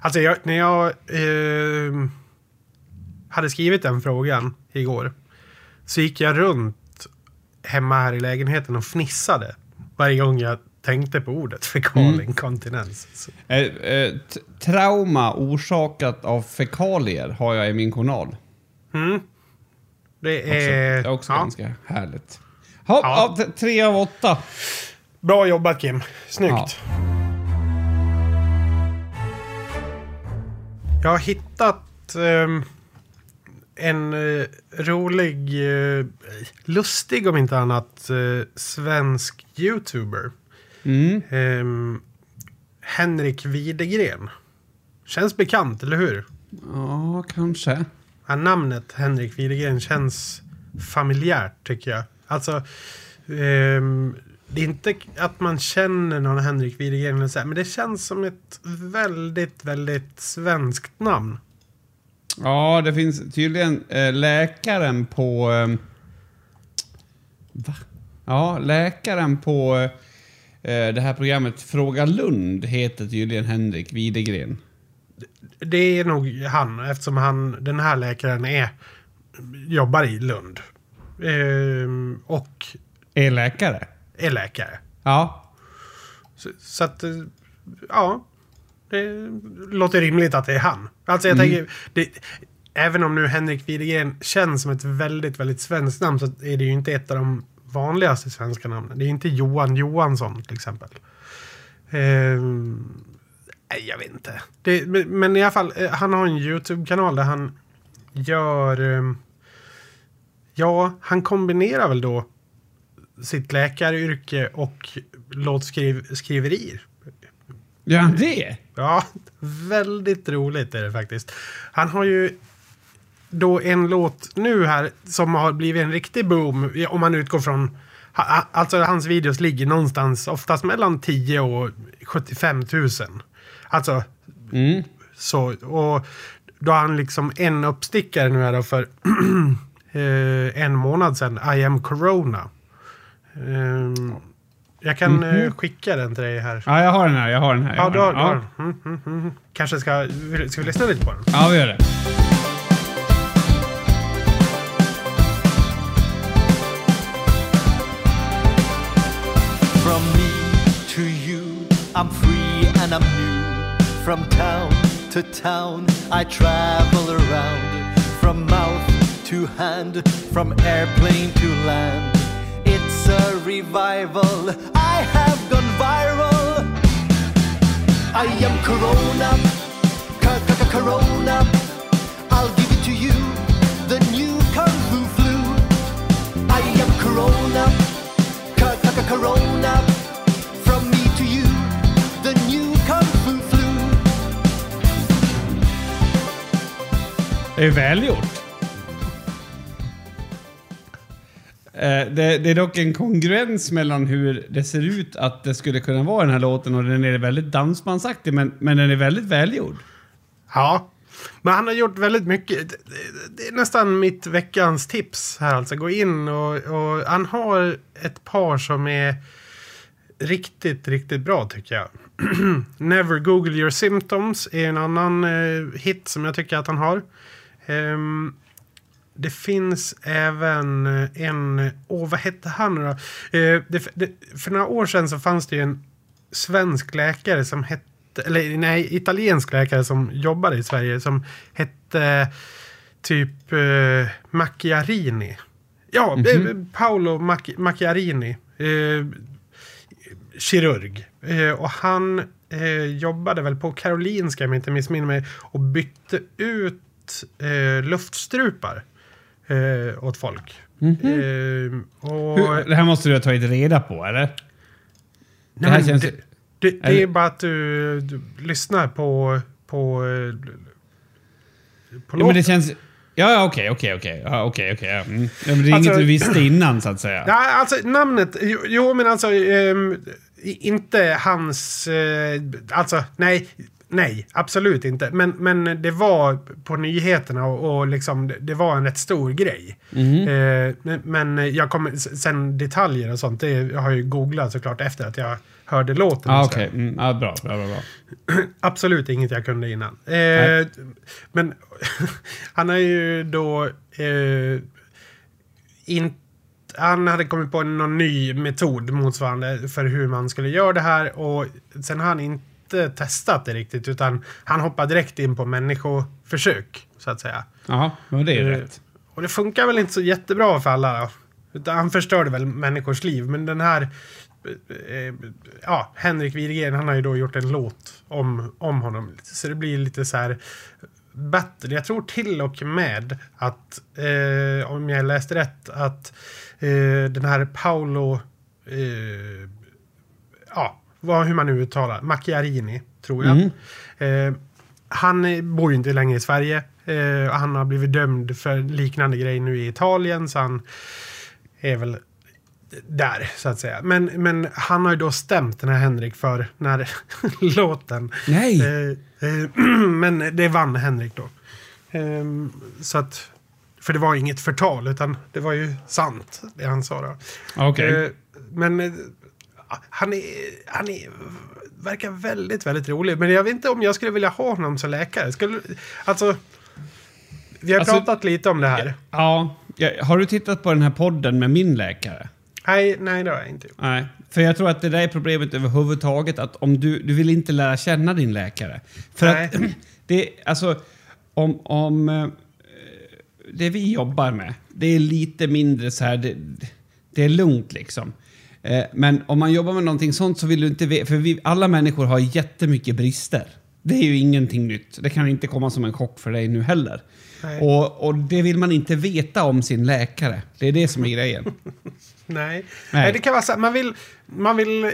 A: alltså, jag, när jag eh, hade skrivit den frågan igår så gick jag runt hemma här i lägenheten och fnissade varje gång jag tänkte på ordet fekal
B: Mm. Eh, eh, trauma orsakat av fekalier har jag i min journal.
A: mm. Det
B: Också.
A: är...
B: Det är också
A: ja.
B: ganska härligt. Ha,
A: Ja.
B: tre av åtta.
A: Bra jobbat Kim. Snyggt.
B: Ja.
A: Jag har hittat ehm, en eh, rolig, eh, lustig om inte annat, eh, svensk YouTuber.
B: Mm.
A: Ehm, Henrik Widegren. Känns bekant, eller hur?
B: Ja, kanske.
A: Ja, namnet Henrik Widegren känns familjärt tycker jag. Alltså, ehm, det är inte att man känner någon Henrik Widegren, eller så här, men det känns som ett väldigt, väldigt svenskt namn.
B: Ja, det finns tydligen eh, läkaren på... Eh, va? Ja, läkaren på eh, det här programmet Fråga Lund heter tydligen Henrik Widegren.
A: Det är nog han, eftersom han, den här läkaren är, jobbar i Lund. Ehm, och
B: Är läkare?
A: Är läkare.
B: Ja.
A: Så, så att, eh, ja. Det låter rimligt att det är han. Alltså jag
B: Mm.
A: tänker, det, även om nu Henrik Widegren känns som ett väldigt, väldigt svenskt namn så är det ju inte ett av de vanligaste svenska namnen. Det är inte Johan Johansson till exempel. Ehm, nej, jag vet inte. Det, men, i alla fall, eh, han har en YouTube-kanal där han gör... ehm, ja, han kombinerar väl då sitt läkaryrke och låtskriverier.
B: Gör han det?
A: Ja, väldigt roligt är det faktiskt. Han har ju då en låt nu här som har blivit en riktig boom. Om man utgår från... Alltså hans videos ligger någonstans oftast mellan 10 och 75 000. Alltså
B: Mm.
A: så. Och då har han liksom en uppstickare nu här då för eh, en månad sedan. I am corona. Ehm, jag kan eh, skicka den till dig här.
B: Ja, jag har den här. Jag har den här.
A: Ja, du har,
B: den.
A: du har.
B: ja.
A: Mm, mm, mm. Kanske ska, ska vi lyssna lite på den?
B: ja, vi gör det.
C: From me to you, I'm free and I'm new. From town to town, I travel around. From mouth to hand, from airplane to land. A revival, I have gone viral. I am Corona, Corona. I'll give it to you, the new Kung Fu flu. I am Corona. Corona From me to you The new Kung Fu flu
B: välgjort. Eh, det, det är dock en kongruens mellan hur det ser ut att det skulle kunna vara den här låten och den är väldigt dansbandsaktig men, men den är väldigt välgjord.
A: Ja. Men han har gjort väldigt mycket. Det- är nästan mitt veckans tips här alltså. Gå in och, och han har ett par som är riktigt, riktigt bra tycker jag. Never Google Your Symptoms är en annan eh, hit som jag tycker att han har. Um, det finns även eh, en, åh vad hette han då? Eh, det, det, för några år sedan så fanns det ju en svensk läkare som hette, eller nej, italiensk läkare som jobbade i Sverige som hette typ eh, Macchiarini. Ja, eh, Paolo Mac- Macchiarini. Eh, kirurg. Eh, och han eh, jobbade väl på Karolinska, om jag inte missminner mig, och bytte ut eh, luftstrupar eh, åt folk. Eh, och,
B: Hur, det här måste du ha tagit reda på, eller?
A: Nej,
B: här
A: men
B: känns-
A: det, det, det
B: Eller-
A: är bara att du, du lyssnar på, på, eh, på
B: Ja, men det känns... Ja, okej, okej, okej. Okej, okej. ja. Mm. Men det är
A: Alltså-
B: inget du visste innan, så att säga.
A: Ja, alltså namnet, jo, jo men alltså i- inte hans, eh, alltså nej, nej, absolut inte. Men, men det var på nyheterna och, och liksom, det, var en rätt stor grej. Eh, men, jag kommer, sen detaljer och sånt, det har jag ju googlat såklart efter att jag hörde låten. Så.
B: okej. Mm, ja, bra, bra, bra. bra.
A: Absolut inget jag kunde innan. Eh, men han har ju då eh, in, han hade kommit på någon ny metod motsvarande för hur man skulle göra det här och sen har han inte testat det riktigt utan han hoppar direkt in på människoförsök så att säga.
B: Jaha, men det är
A: Eh,
B: rätt.
A: Och det funkar väl inte så jättebra för alla då. Utan han förstörde väl människors liv. Men den här... Eh, ja, Henrik Widegren han har ju då gjort en låt om, om honom. Så det blir lite så här battle. Jag tror till och med att, eh, om jag läste rätt, att eh, den här Paolo... Eh, ja, vad, hur man nu uttalar. Macchiarini, tror jag.
B: Mm.
A: Eh, han bor ju inte längre i Sverige. Eh, han har blivit dömd för liknande grej nu i Italien. Så han är väl där, så att säga. Men, men han har ju då stämt den här Henrik för den här låten.
B: Nej!
A: Eh, eh, men det vann Henrik då. Ehm, så att... För det var inget förtal, utan det var ju sant, det han sa då.
B: Okej.
A: Eh, men eh, han, är, han är, verkar väldigt, väldigt rolig. Men jag vet inte om jag skulle vilja ha honom som läkare. Skulle, alltså, vi har
B: Alltså-
A: pratat lite om det här.
B: Ja, ja, har du tittat på den här podden med min läkare?
A: Nej, nej, det har jag inte gjort.
B: Nej, för jag tror att det där är problemet överhuvudtaget. Att om du, du vill inte lära känna din läkare. För
A: Nej.
B: att det, alltså, om, om eh, det vi jobbar med, det är lite mindre så här, det, det är lugnt liksom. Eh, Men om man jobbar med någonting sånt så vill du inte veta, för vi, alla människor har jättemycket brister. Det är ju ingenting nytt. Det kan inte komma som en chock för dig nu heller.
A: Nej.
B: Och, och det vill man inte veta om sin läkare. Det är det som är grejen.
A: Nej.
B: Nej.
A: Det kan vara så man vill, man vill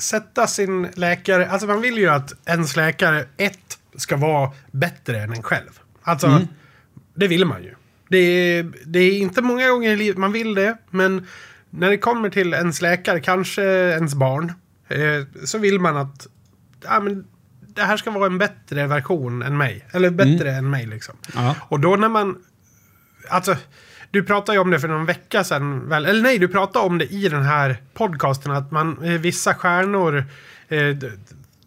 A: sätta sin läkare, alltså man vill ju att ens läkare, ett, ska vara bättre än en själv. Alltså,
B: Mm.
A: det vill man ju. Det är, det är inte många gånger i livet man vill det, men när det kommer till ens läkare, kanske ens barn, eh, så vill man att ja, men, det här ska vara en bättre version än mig. Eller bättre än mig liksom.
B: Mm. Ja.
A: Och då när man... Alltså, du pratade ju om det för någon vecka sedan. Väl, eller nej, du pratade om det i den här podcasten. Att man, eh, vissa stjärnor eh,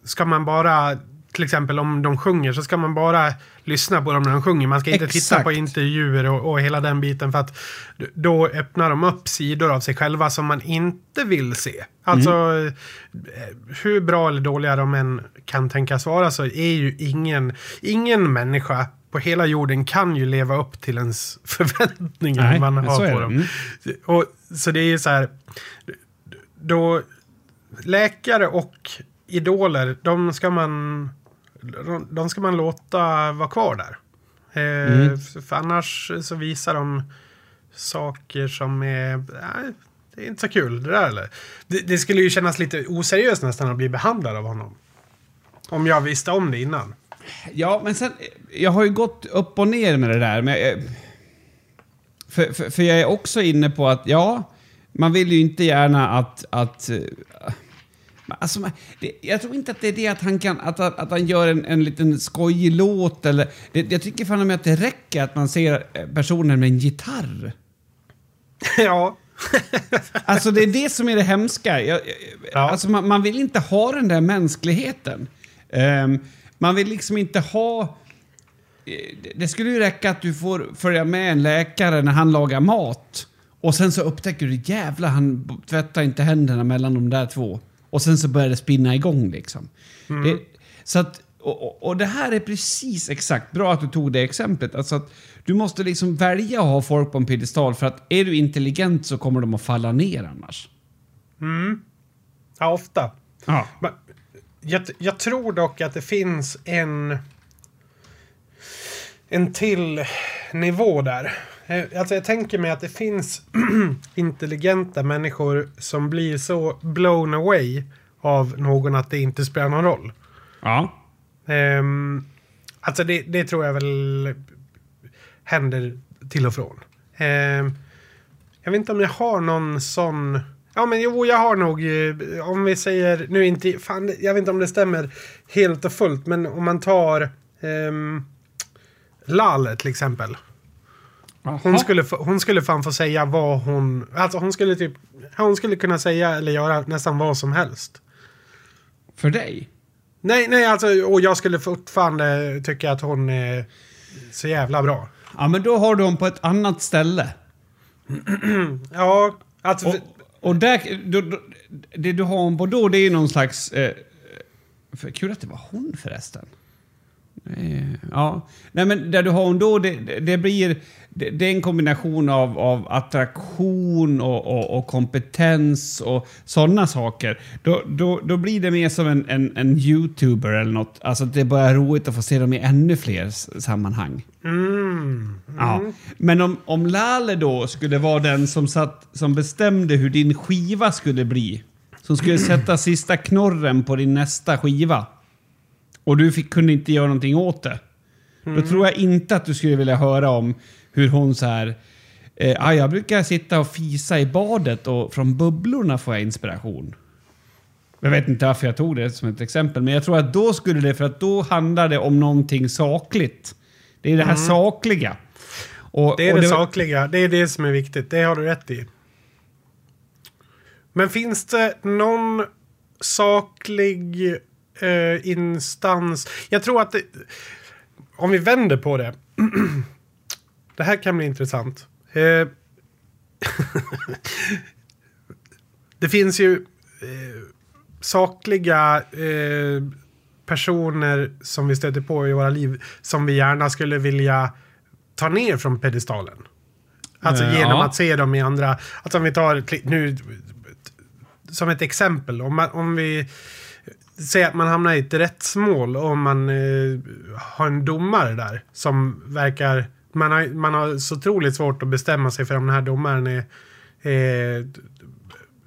A: ska man bara... Till exempel om de sjunger så ska man bara lyssna på dem när de sjunger. Man ska inte titta
B: Exakt.
A: på intervjuer och, och hela den biten. För att då öppnar de upp sidor av sig själva som man inte vill se. Alltså,
B: Mm.
A: hur bra eller dåliga de än kan tänkas vara så är ju ingen, ingen människa på hela jorden kan ju leva upp till ens förväntningar
B: Nej,
A: man har på dem.
B: Mm.
A: Och, så det är ju så här, då läkare och idoler, de ska man, de, ska man låta vara kvar där. Eh,
B: Mm.
A: för, annars så visar de saker som är, nej, det är inte så kul det där eller. Det, det skulle ju kännas lite oseriöst nästan att bli behandlad av honom. Om jag visste om det innan.
B: Ja, men sen... Jag har ju gått upp och ner med det där. Men jag, för, för, för jag är också inne på att, ja, man vill ju inte gärna att... att eh, Alltså, det, jag tror inte att det är det att han, kan, att, att han gör en, en liten skojig låt eller... Det, jag tycker fan att det räcker att man ser eh, personen med en gitarr.
A: ja.
B: Alltså det är det som är det hemska. Jag,
A: Ja.
B: Alltså man, man vill inte ha den där mänskligheten. Ehm, man vill liksom inte ha... eh, det- skulle ju räcka att du får följa med en läkare när han lagar mat. Och sen så upptäcker du, jävlar han tvättar inte händerna mellan de där två. Och sen så börjar det spinna igång liksom. Det, så att, och, och, det här är precis exakt, bra att du tog det exemplet. Alltså att du måste liksom välja att ha folk på en piedestal för att är du intelligent så kommer de att falla ner annars.
A: ja, ofta.
B: Ja.
A: Men Jag, jag tror dock att det finns en... En till nivå där. Eh, Alltså jag tänker mig att det finns intelligenta människor som blir så blown away av någon att det inte spelar någon roll.
B: Ja.
A: Um, alltså det, det tror jag väl... händer till och från. Eh, jag vet inte om jag har någon sån... Ja, men jo, jag har nog... eh, Om vi säger... Nu inte... Fan, jag vet inte om det stämmer helt och fullt, men om man tar... ehm, Lale till exempel. Hon skulle, hon skulle fan få säga vad hon... Alltså hon skulle typ... Hon skulle kunna säga eller göra nästan vad som helst.
B: För dig?
A: Nej, nej, alltså... Och jag skulle fortfarande tycka att hon är så jävla bra.
B: Ja, men då har du dem på ett annat ställe.
A: Ja, alltså...
B: Och, och där, då, då, det du har hon på då, det är någon slags... Eh, för, kul att det var hon förresten. Eh, ja. Nej, men där du har hon då, det, det, blir... Det, det är en kombination av, av attraktion och, och, och kompetens och sådana saker. Då, då, då blir det mer som en, en, en youtuber eller något. Alltså det är bara roligt att få se dem i ännu fler sammanhang.
A: Mm.
B: Ja. Men om, om Lale då skulle vara den som, satt, som bestämde hur din skiva skulle bli. Som skulle sätta sista knorren på din nästa skiva. Och du fick, kunde inte göra någonting åt det. Då tror jag inte att du skulle vilja höra om hur hon så här... Eh, ah, jag brukar sitta och fisa i badet och från bubblorna får jag inspiration. Jag vet inte varför jag tog det som ett exempel, men jag tror att då skulle det, för att då handlar det om någonting sakligt. Det är det här sakliga. Och,
A: Det är
B: och
A: det, sakliga. Det är det som är viktigt. Det har du rätt i. Men finns det någon saklig eh, instans? Jag tror att det, om vi vänder på det. det här kan bli intressant. Eh, det finns ju eh, sakliga eh, personer som vi stöter på i våra liv som vi gärna skulle vilja ta ner från pedestalen. Alltså
B: Eh,
A: genom
B: ja.
A: att se dem i andra... Alltså om vi tar nu som ett exempel. Om, om vi säger att man hamnar i ett rättsmål och man eh, har en domare där som verkar... Man har, man har så otroligt svårt att bestämma sig för om den här domaren är eh,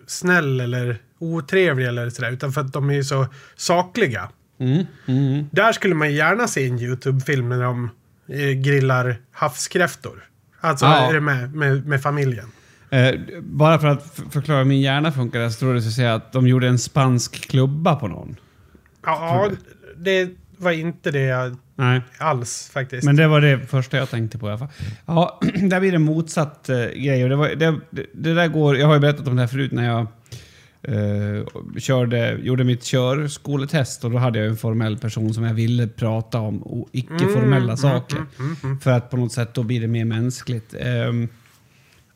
A: snäll eller otrevlig eller sådär. Utan för att de är så sakliga.
B: Mm, mm.
A: Där skulle man gärna se en YouTube-film när de eh, grillar havskräftor. Alltså
B: Ja.
A: är det med, med, med familjen.
B: Eh, bara för att förklara hur min hjärna funkar så tror jag att säga att de gjorde en spansk klubba på någon.
A: Ja, det var inte det jag
B: Nej.
A: alls faktiskt.
B: Men det var det första jag tänkte på i alla fall. Ja, där blir det motsatt eh, grej. Och det, var, det, det, där går... Jag har ju berättat om det här förut när jag eh, körde, gjorde mitt körskoletest och då hade jag en formell person som jag ville prata om icke-formella saker. För att på något sätt då blir det mer mänskligt. Ehm,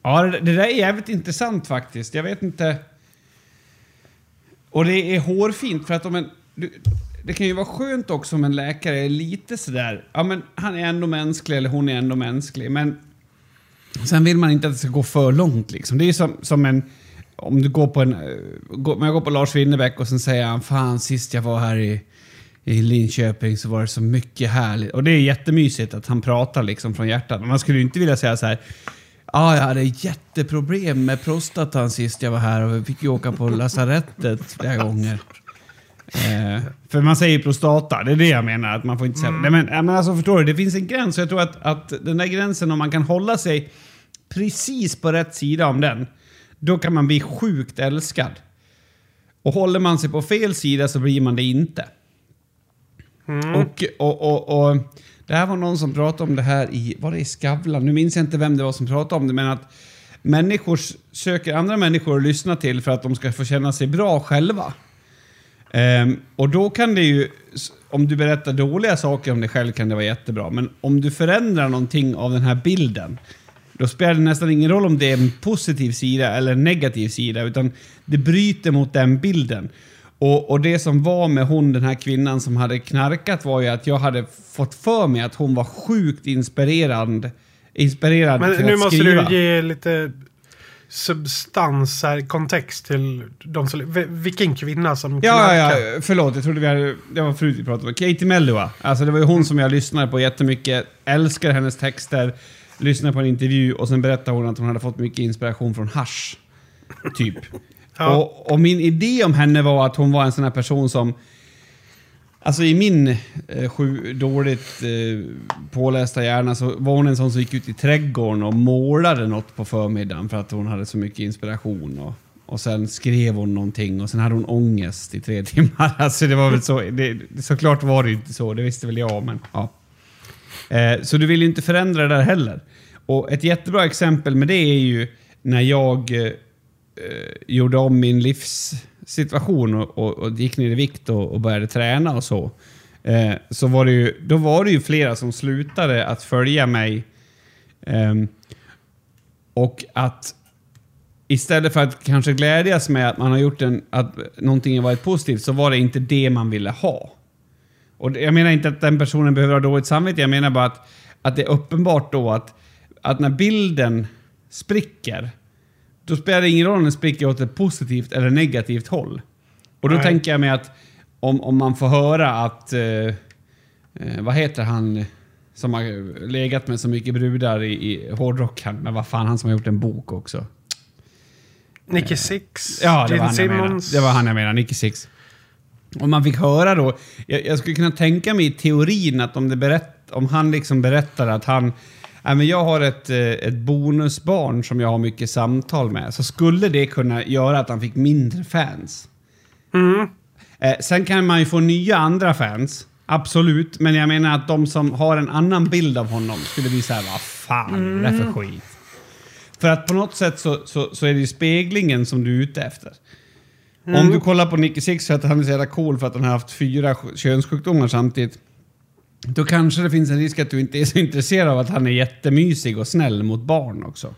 B: ja, det, det där är jävligt intressant faktiskt. Jag vet inte... Och det är hårfint för att om en... Du, det kan ju vara skönt också om en läkare är lite sådär, ja men han är ändå mänsklig eller hon är ändå mänsklig. Men sen vill man inte att det ska gå för långt liksom. Det är som, som en... Om du går på en... Går, om jag går på Lars Winnerbäck och sen säger han fan sist jag var här i, i Linköping så var det så mycket härligt. Och det är jättemysigt att han pratar liksom från hjärtat. Men man skulle ju inte vilja säga så här. Ja, jag hade jätteproblem med prostatan sist jag var här och vi fick ju åka på lasarettet flera gånger. Eh, för man säger prostata, det är det jag menar. Att man får inte säga... Nej, men, men alltså, förstår du? Det finns en gräns. och Jag tror att, att den där gränsen, om man kan hålla sig precis på rätt sida om den, då kan man bli sjukt älskad. Och håller man sig på fel sida så blir man det inte. Och, och, och, och det här var någon som pratade om det här i, var det i Skavlan? Nu minns jag inte vem det var som pratade om det, men att människor söker andra människor att lyssna till för att de ska få känna sig bra själva. Um, och då kan det ju, om du berättar dåliga saker om dig själv kan det vara jättebra, men om du förändrar någonting av den här bilden, då spelar det nästan ingen roll om det är en positiv sida eller en negativ sida, utan det bryter mot den bilden. Och, och det som var med hon, den här kvinnan som hade knarkat var ju att jag hade fått för mig att hon var sjukt inspirerande. Inspirerad
A: Men
B: till
A: nu
B: att
A: måste
B: skriva.
A: du ge lite substans här, kontext till de som... Vilken kvinna som knarkar.
B: ja, ja, förlåt. Jag trodde vi hade... Det var förut vi pratade om. Katie Melua. Alltså det var ju hon som jag lyssnade på jättemycket. Älskar hennes texter. Lyssnade på en intervju och sen berättade hon att hon hade fått mycket inspiration från hasch. Typ.
A: Ja.
B: och, och min idé om henne var att hon var en sån här person som Alltså i min eh, sju, dåligt eh, pålästa hjärna så var hon en sån som gick ut i trädgården och målade något på förmiddagen för att hon hade så mycket inspiration. Och, och sen skrev hon någonting och sen hade hon ångest i tre timmar. Alltså det var väl så. Det, såklart var det inte så, det visste väl jag, men ja. Eh, så du vill ju inte förändra det där heller. Och ett jättebra exempel med det är ju när jag eh, eh, gjorde om min livssituation och, och, och gick ner i vikt och, och började träna och så. Eh, så var det ju, då var det ju flera som slutade att följa mig. Eh, och att istället för att kanske glädjas med att man har gjort en, att någonting har varit positivt så var det inte det man ville ha. Och jag menar inte att den personen behöver ha dåligt samvete, jag menar bara att, att det är uppenbart då att, att när bilden spricker, då spelar det ingen roll om den spricker åt ett positivt eller negativt håll. Och då
A: Nej.
B: tänker jag mig att om, om man får höra att, eh, eh, vad heter han som har legat med så mycket brudar i, i hårdrock, men vad fan, han som har gjort en bok också.
A: Nicky Six,
B: Ja, det var, han jag.
A: Simmons.
B: det var han jag menade. Nicky Six. Om man fick höra då, jag, jag skulle kunna tänka mig i teorin att om, det berätt, om han liksom berättar att han, men jag har ett, eh, ett bonusbarn som jag har mycket samtal med, så skulle det kunna göra att han fick mindre fans.
A: Mm.
B: Eh, sen kan man ju få nya andra fans, absolut, men jag menar att de som har en annan bild av honom skulle bli såhär, vad fan är det för skit? För att på något sätt så, så, så är det ju speglingen som du är ute efter. Om du kollar på Nicky Six så att han är så jävla cool för att han har haft fyra sj- könssjukdomar samtidigt. Då kanske det finns en risk att du inte är så intresserad av att han är jättemysig och snäll mot barn också.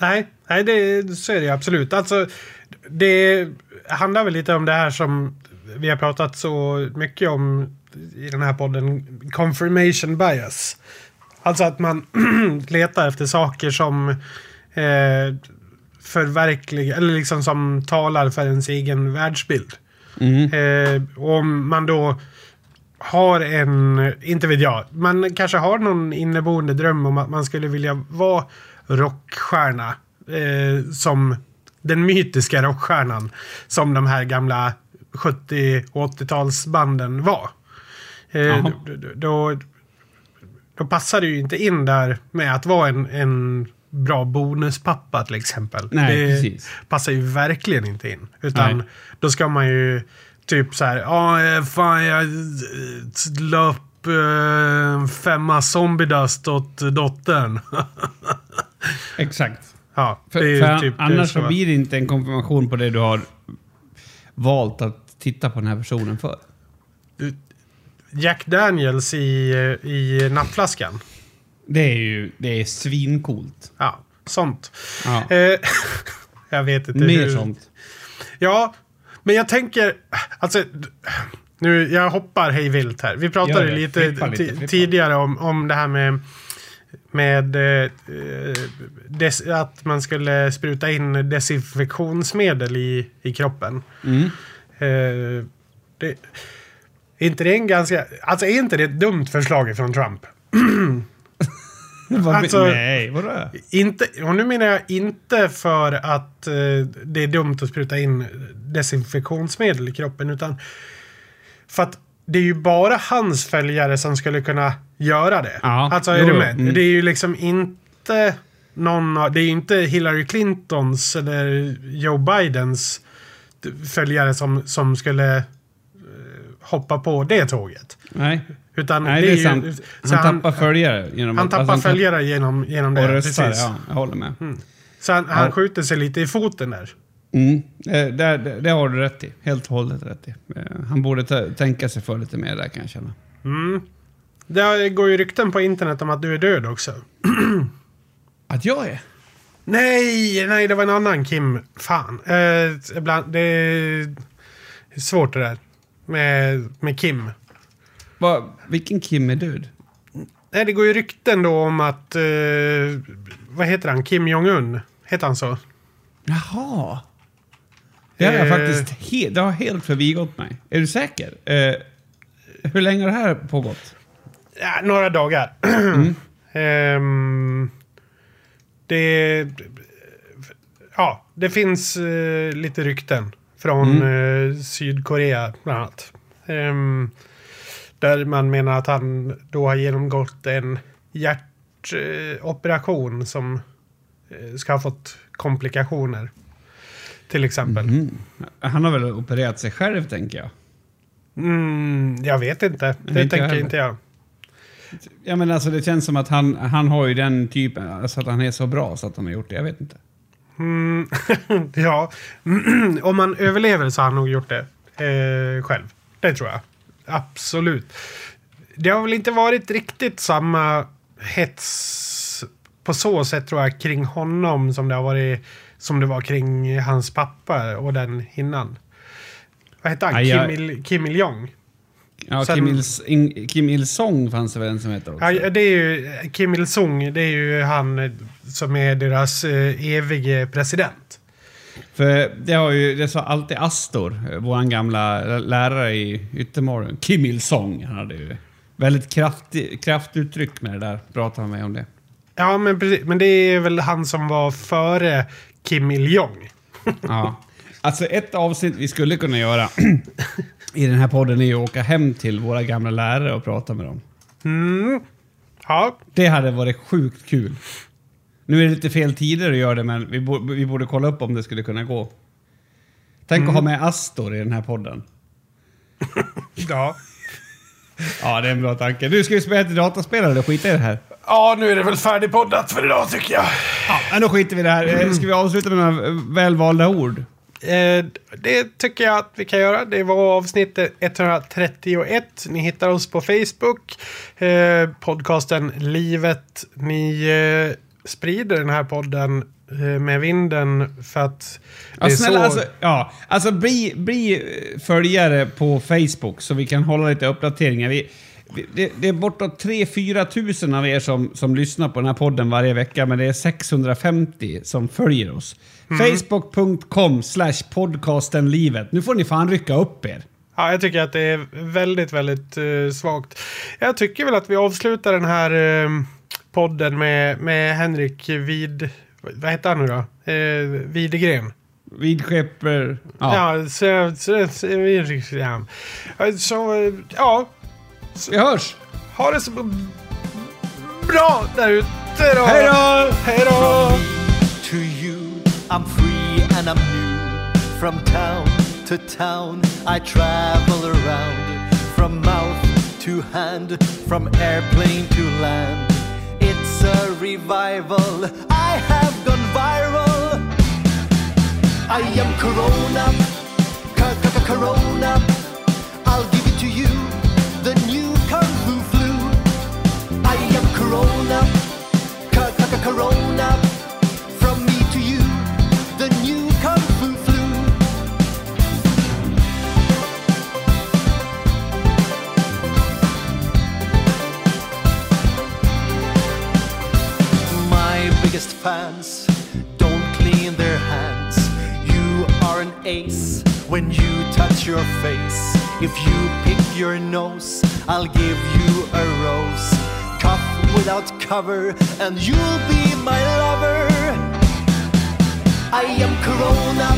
A: Nej, nej det, så är det absolut. Alltså, det handlar väl lite om det här som vi har pratat så mycket om i den här podden. Confirmation bias. Alltså att man letar efter saker som eh, förverkligar, eller liksom som talar för ens egen världsbild. Eh, och om man då har en, inte vet jag, man kanske har någon inneboende dröm om att man skulle vilja vara rockstjärna. Eh, som den mytiska rockstjärnan. Som de här gamla 70 och 80-talsbanden var. Eh, då, då, då passar det ju inte in där med att vara en, en bra bonuspappa till exempel.
B: Nej,
A: det
B: precis.
A: passar ju verkligen inte in. Utan
B: Nej.
A: då ska man ju typ så här, ja eh, fan jag eh, la upp eh, femma zombiedust åt dottern.
B: Exakt.
A: ja,
B: För, för
A: typ
B: annars
A: så.
B: så blir det inte en konfirmation på det du har valt att titta på den här personen för.
A: Jack Daniels i, eh, i nappflaskan.
B: Det är ju det är svincoolt.
A: Ja, sånt.
B: Ja.
A: Eh, jag vet inte
B: Mer
A: hur.
B: sånt.
A: Ja, men jag tänker... Alltså, nu, jag hoppar hej vilt här. Vi pratade
B: det.
A: lite,
B: Flippa lite, flippa.
A: tidigare om, om det här med, med eh, des, att man skulle spruta in desinfektionsmedel i, i kroppen.
B: Mm.
A: Eh, det, är inte det en ganska... Alltså är inte det ett dumt förslag från Trump? Alltså-
B: nej, vadå?
A: Inte, och nu menar jag inte för att eh, det är dumt att spruta in desinfektionsmedel i kroppen. Utan för att det är ju bara hans följare som skulle kunna göra det.
B: Ja,
A: alltså är
B: jo,
A: du med?
B: mm.
A: Det är ju liksom inte någon Det är ju inte Hillary Clintons eller Joe Bidens följare som, som skulle eh, hoppa på det tåget.
B: Nej,
A: Utan
B: nej det är
A: ju-
B: sant.
A: så
B: Han, tappar följare genom
A: Han tappar
B: alltså,
A: följare genom, genom det.
B: Och röstar,
A: precis.
B: ja. Jag håller med.
A: Så han, han
B: Ja.
A: skjuter sig lite i foten där.
B: Mm. Eh, Det, det, det har du rätt i. Helt och hållet rätt i. Eh, Han borde tänka sig för lite mer där kan jag känna.
A: Mm. Det går ju rykten på internet om att du är död också.
B: Att jag är?
A: Nej, nej, det var en annan Kim. Fan. Eh, ibland, det är svårt det där. Med, med Kim.
B: Va, vilken Kim är död?
A: Nej, det går ju rykten då om att... Eh, vad heter han? Kim Jong-Un? Heter han så?
B: Jaha. Det har jag
A: Eh.
B: faktiskt he, det har helt förbigått mig. Är du säker? Eh, hur länge har det här pågått?
A: Ja, några dagar.
B: Mm.
A: Ehm, det... Ja, det finns eh, lite rykten. Från
B: Mm.
A: eh, Sydkorea bland annat. Där man menar att han då har genomgått en hjärtoperation som eh, ska ha fått komplikationer. Till exempel.
B: Mm. Han har väl opererat sig själv, tänker jag.
A: Mm, jag vet inte. Det
B: jag
A: tänker
B: heller.
A: inte jag.
B: Ja, men alltså det känns som att han, han har ju den typen, alltså att han är så bra så att han har gjort det. Jag vet inte.
A: Mm, ja, om man överlever så har han nog gjort det eh, själv. Det tror jag. Absolut. Det har väl inte varit riktigt samma hets på så sätt tror jag kring honom som det har varit som det var kring hans pappa och den innan. Vad hette han?
B: Ja, jag-
A: Kim, Il, Kim Il-Jong?
B: Ja,
A: Sen-
B: Kim, Il, In, Kim Il-Song fanns det väl en som heter också.
A: Ja, det är ju Kim Il-Sung. Det är ju han som är deras eh, evige president.
B: För det har ju, det sa alltid Astor, vår gamla lärare i Yttermorgon. Kim Il-Song, han hade ju väldigt kraftig, kraftuttryck med det där. Pratade han med om det.
A: Ja, men precis. Men det är väl han som var före Kim Il-Jong.
B: Ja. Alltså ett avsnitt vi skulle kunna göra i den här podden är ju att åka hem till våra gamla lärare och prata med dem.
A: Mm. Ja,
B: Det hade varit sjukt kul. Nu är det lite fel tider att göra det, men vi, bo, vi borde kolla upp om det skulle kunna gå. Tänk att ha med Astor i den här podden.
A: ja.
B: Ja, det är en bra tanke. Nu ska vi spela till dataspelare och skita i det här.
A: Ja, nu är det väl färdigpoddat för idag tycker jag.
B: Ja, men då skiter vi i det här. Eh, Ska vi avsluta med några välvalda ord?
A: Eh, det tycker jag att vi kan göra. Det var avsnitt 131. Ni hittar oss på Facebook. Eh, podcasten Livet. Ni eh, sprider den här podden eh, med vinden för att det
B: Ja,
A: är
B: snälla,
A: så...
B: alltså, ja, alltså bli, bli eh, följare på Facebook så vi kan hålla lite uppdateringar. Vi, vi, det, det är bortåt 3-4 tusen av er som, som lyssnar på den här podden varje vecka, men det är 650 som följer oss. Facebook.com slash podcastenlivet. Nu får ni fan rycka upp er.
A: Ja, jag tycker att det är väldigt, väldigt uh, svagt. Jag tycker väl att vi avslutar den här eh, podden med, med Henrik Vid... Vad heter han nu då? Uh, Widegren.
B: Vidskepper... Ja.
A: Ja, så... så, så ja. Så, eh, ja.
B: Vi hörs!
A: Ha det så bra där ute då!
B: Hej då!
A: Hej då!
C: to you. I'm free and I'm new. From town to town, I travel around. From mouth to hand, from airplane to land. A revival. I have gone viral. I am Corona, Corona. I'll give it to you, the new Kung Fu flu. I am Corona, Corona. Fans don't clean their hands. You are an ace when you touch your face. If you pick your nose, I'll give you a rose. Cough without cover, and you'll be my lover. I am Corona,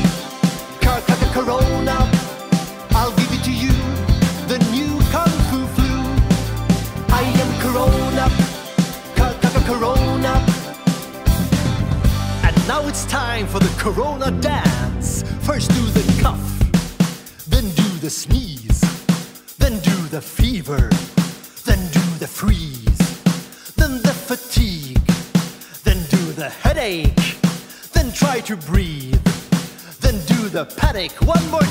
C: ca- ca- ca- Corona. Corona dance. First do the cough, then do the sneeze, then do the fever, then do the freeze, then the fatigue, then do the headache, then try to breathe, then do the panic one more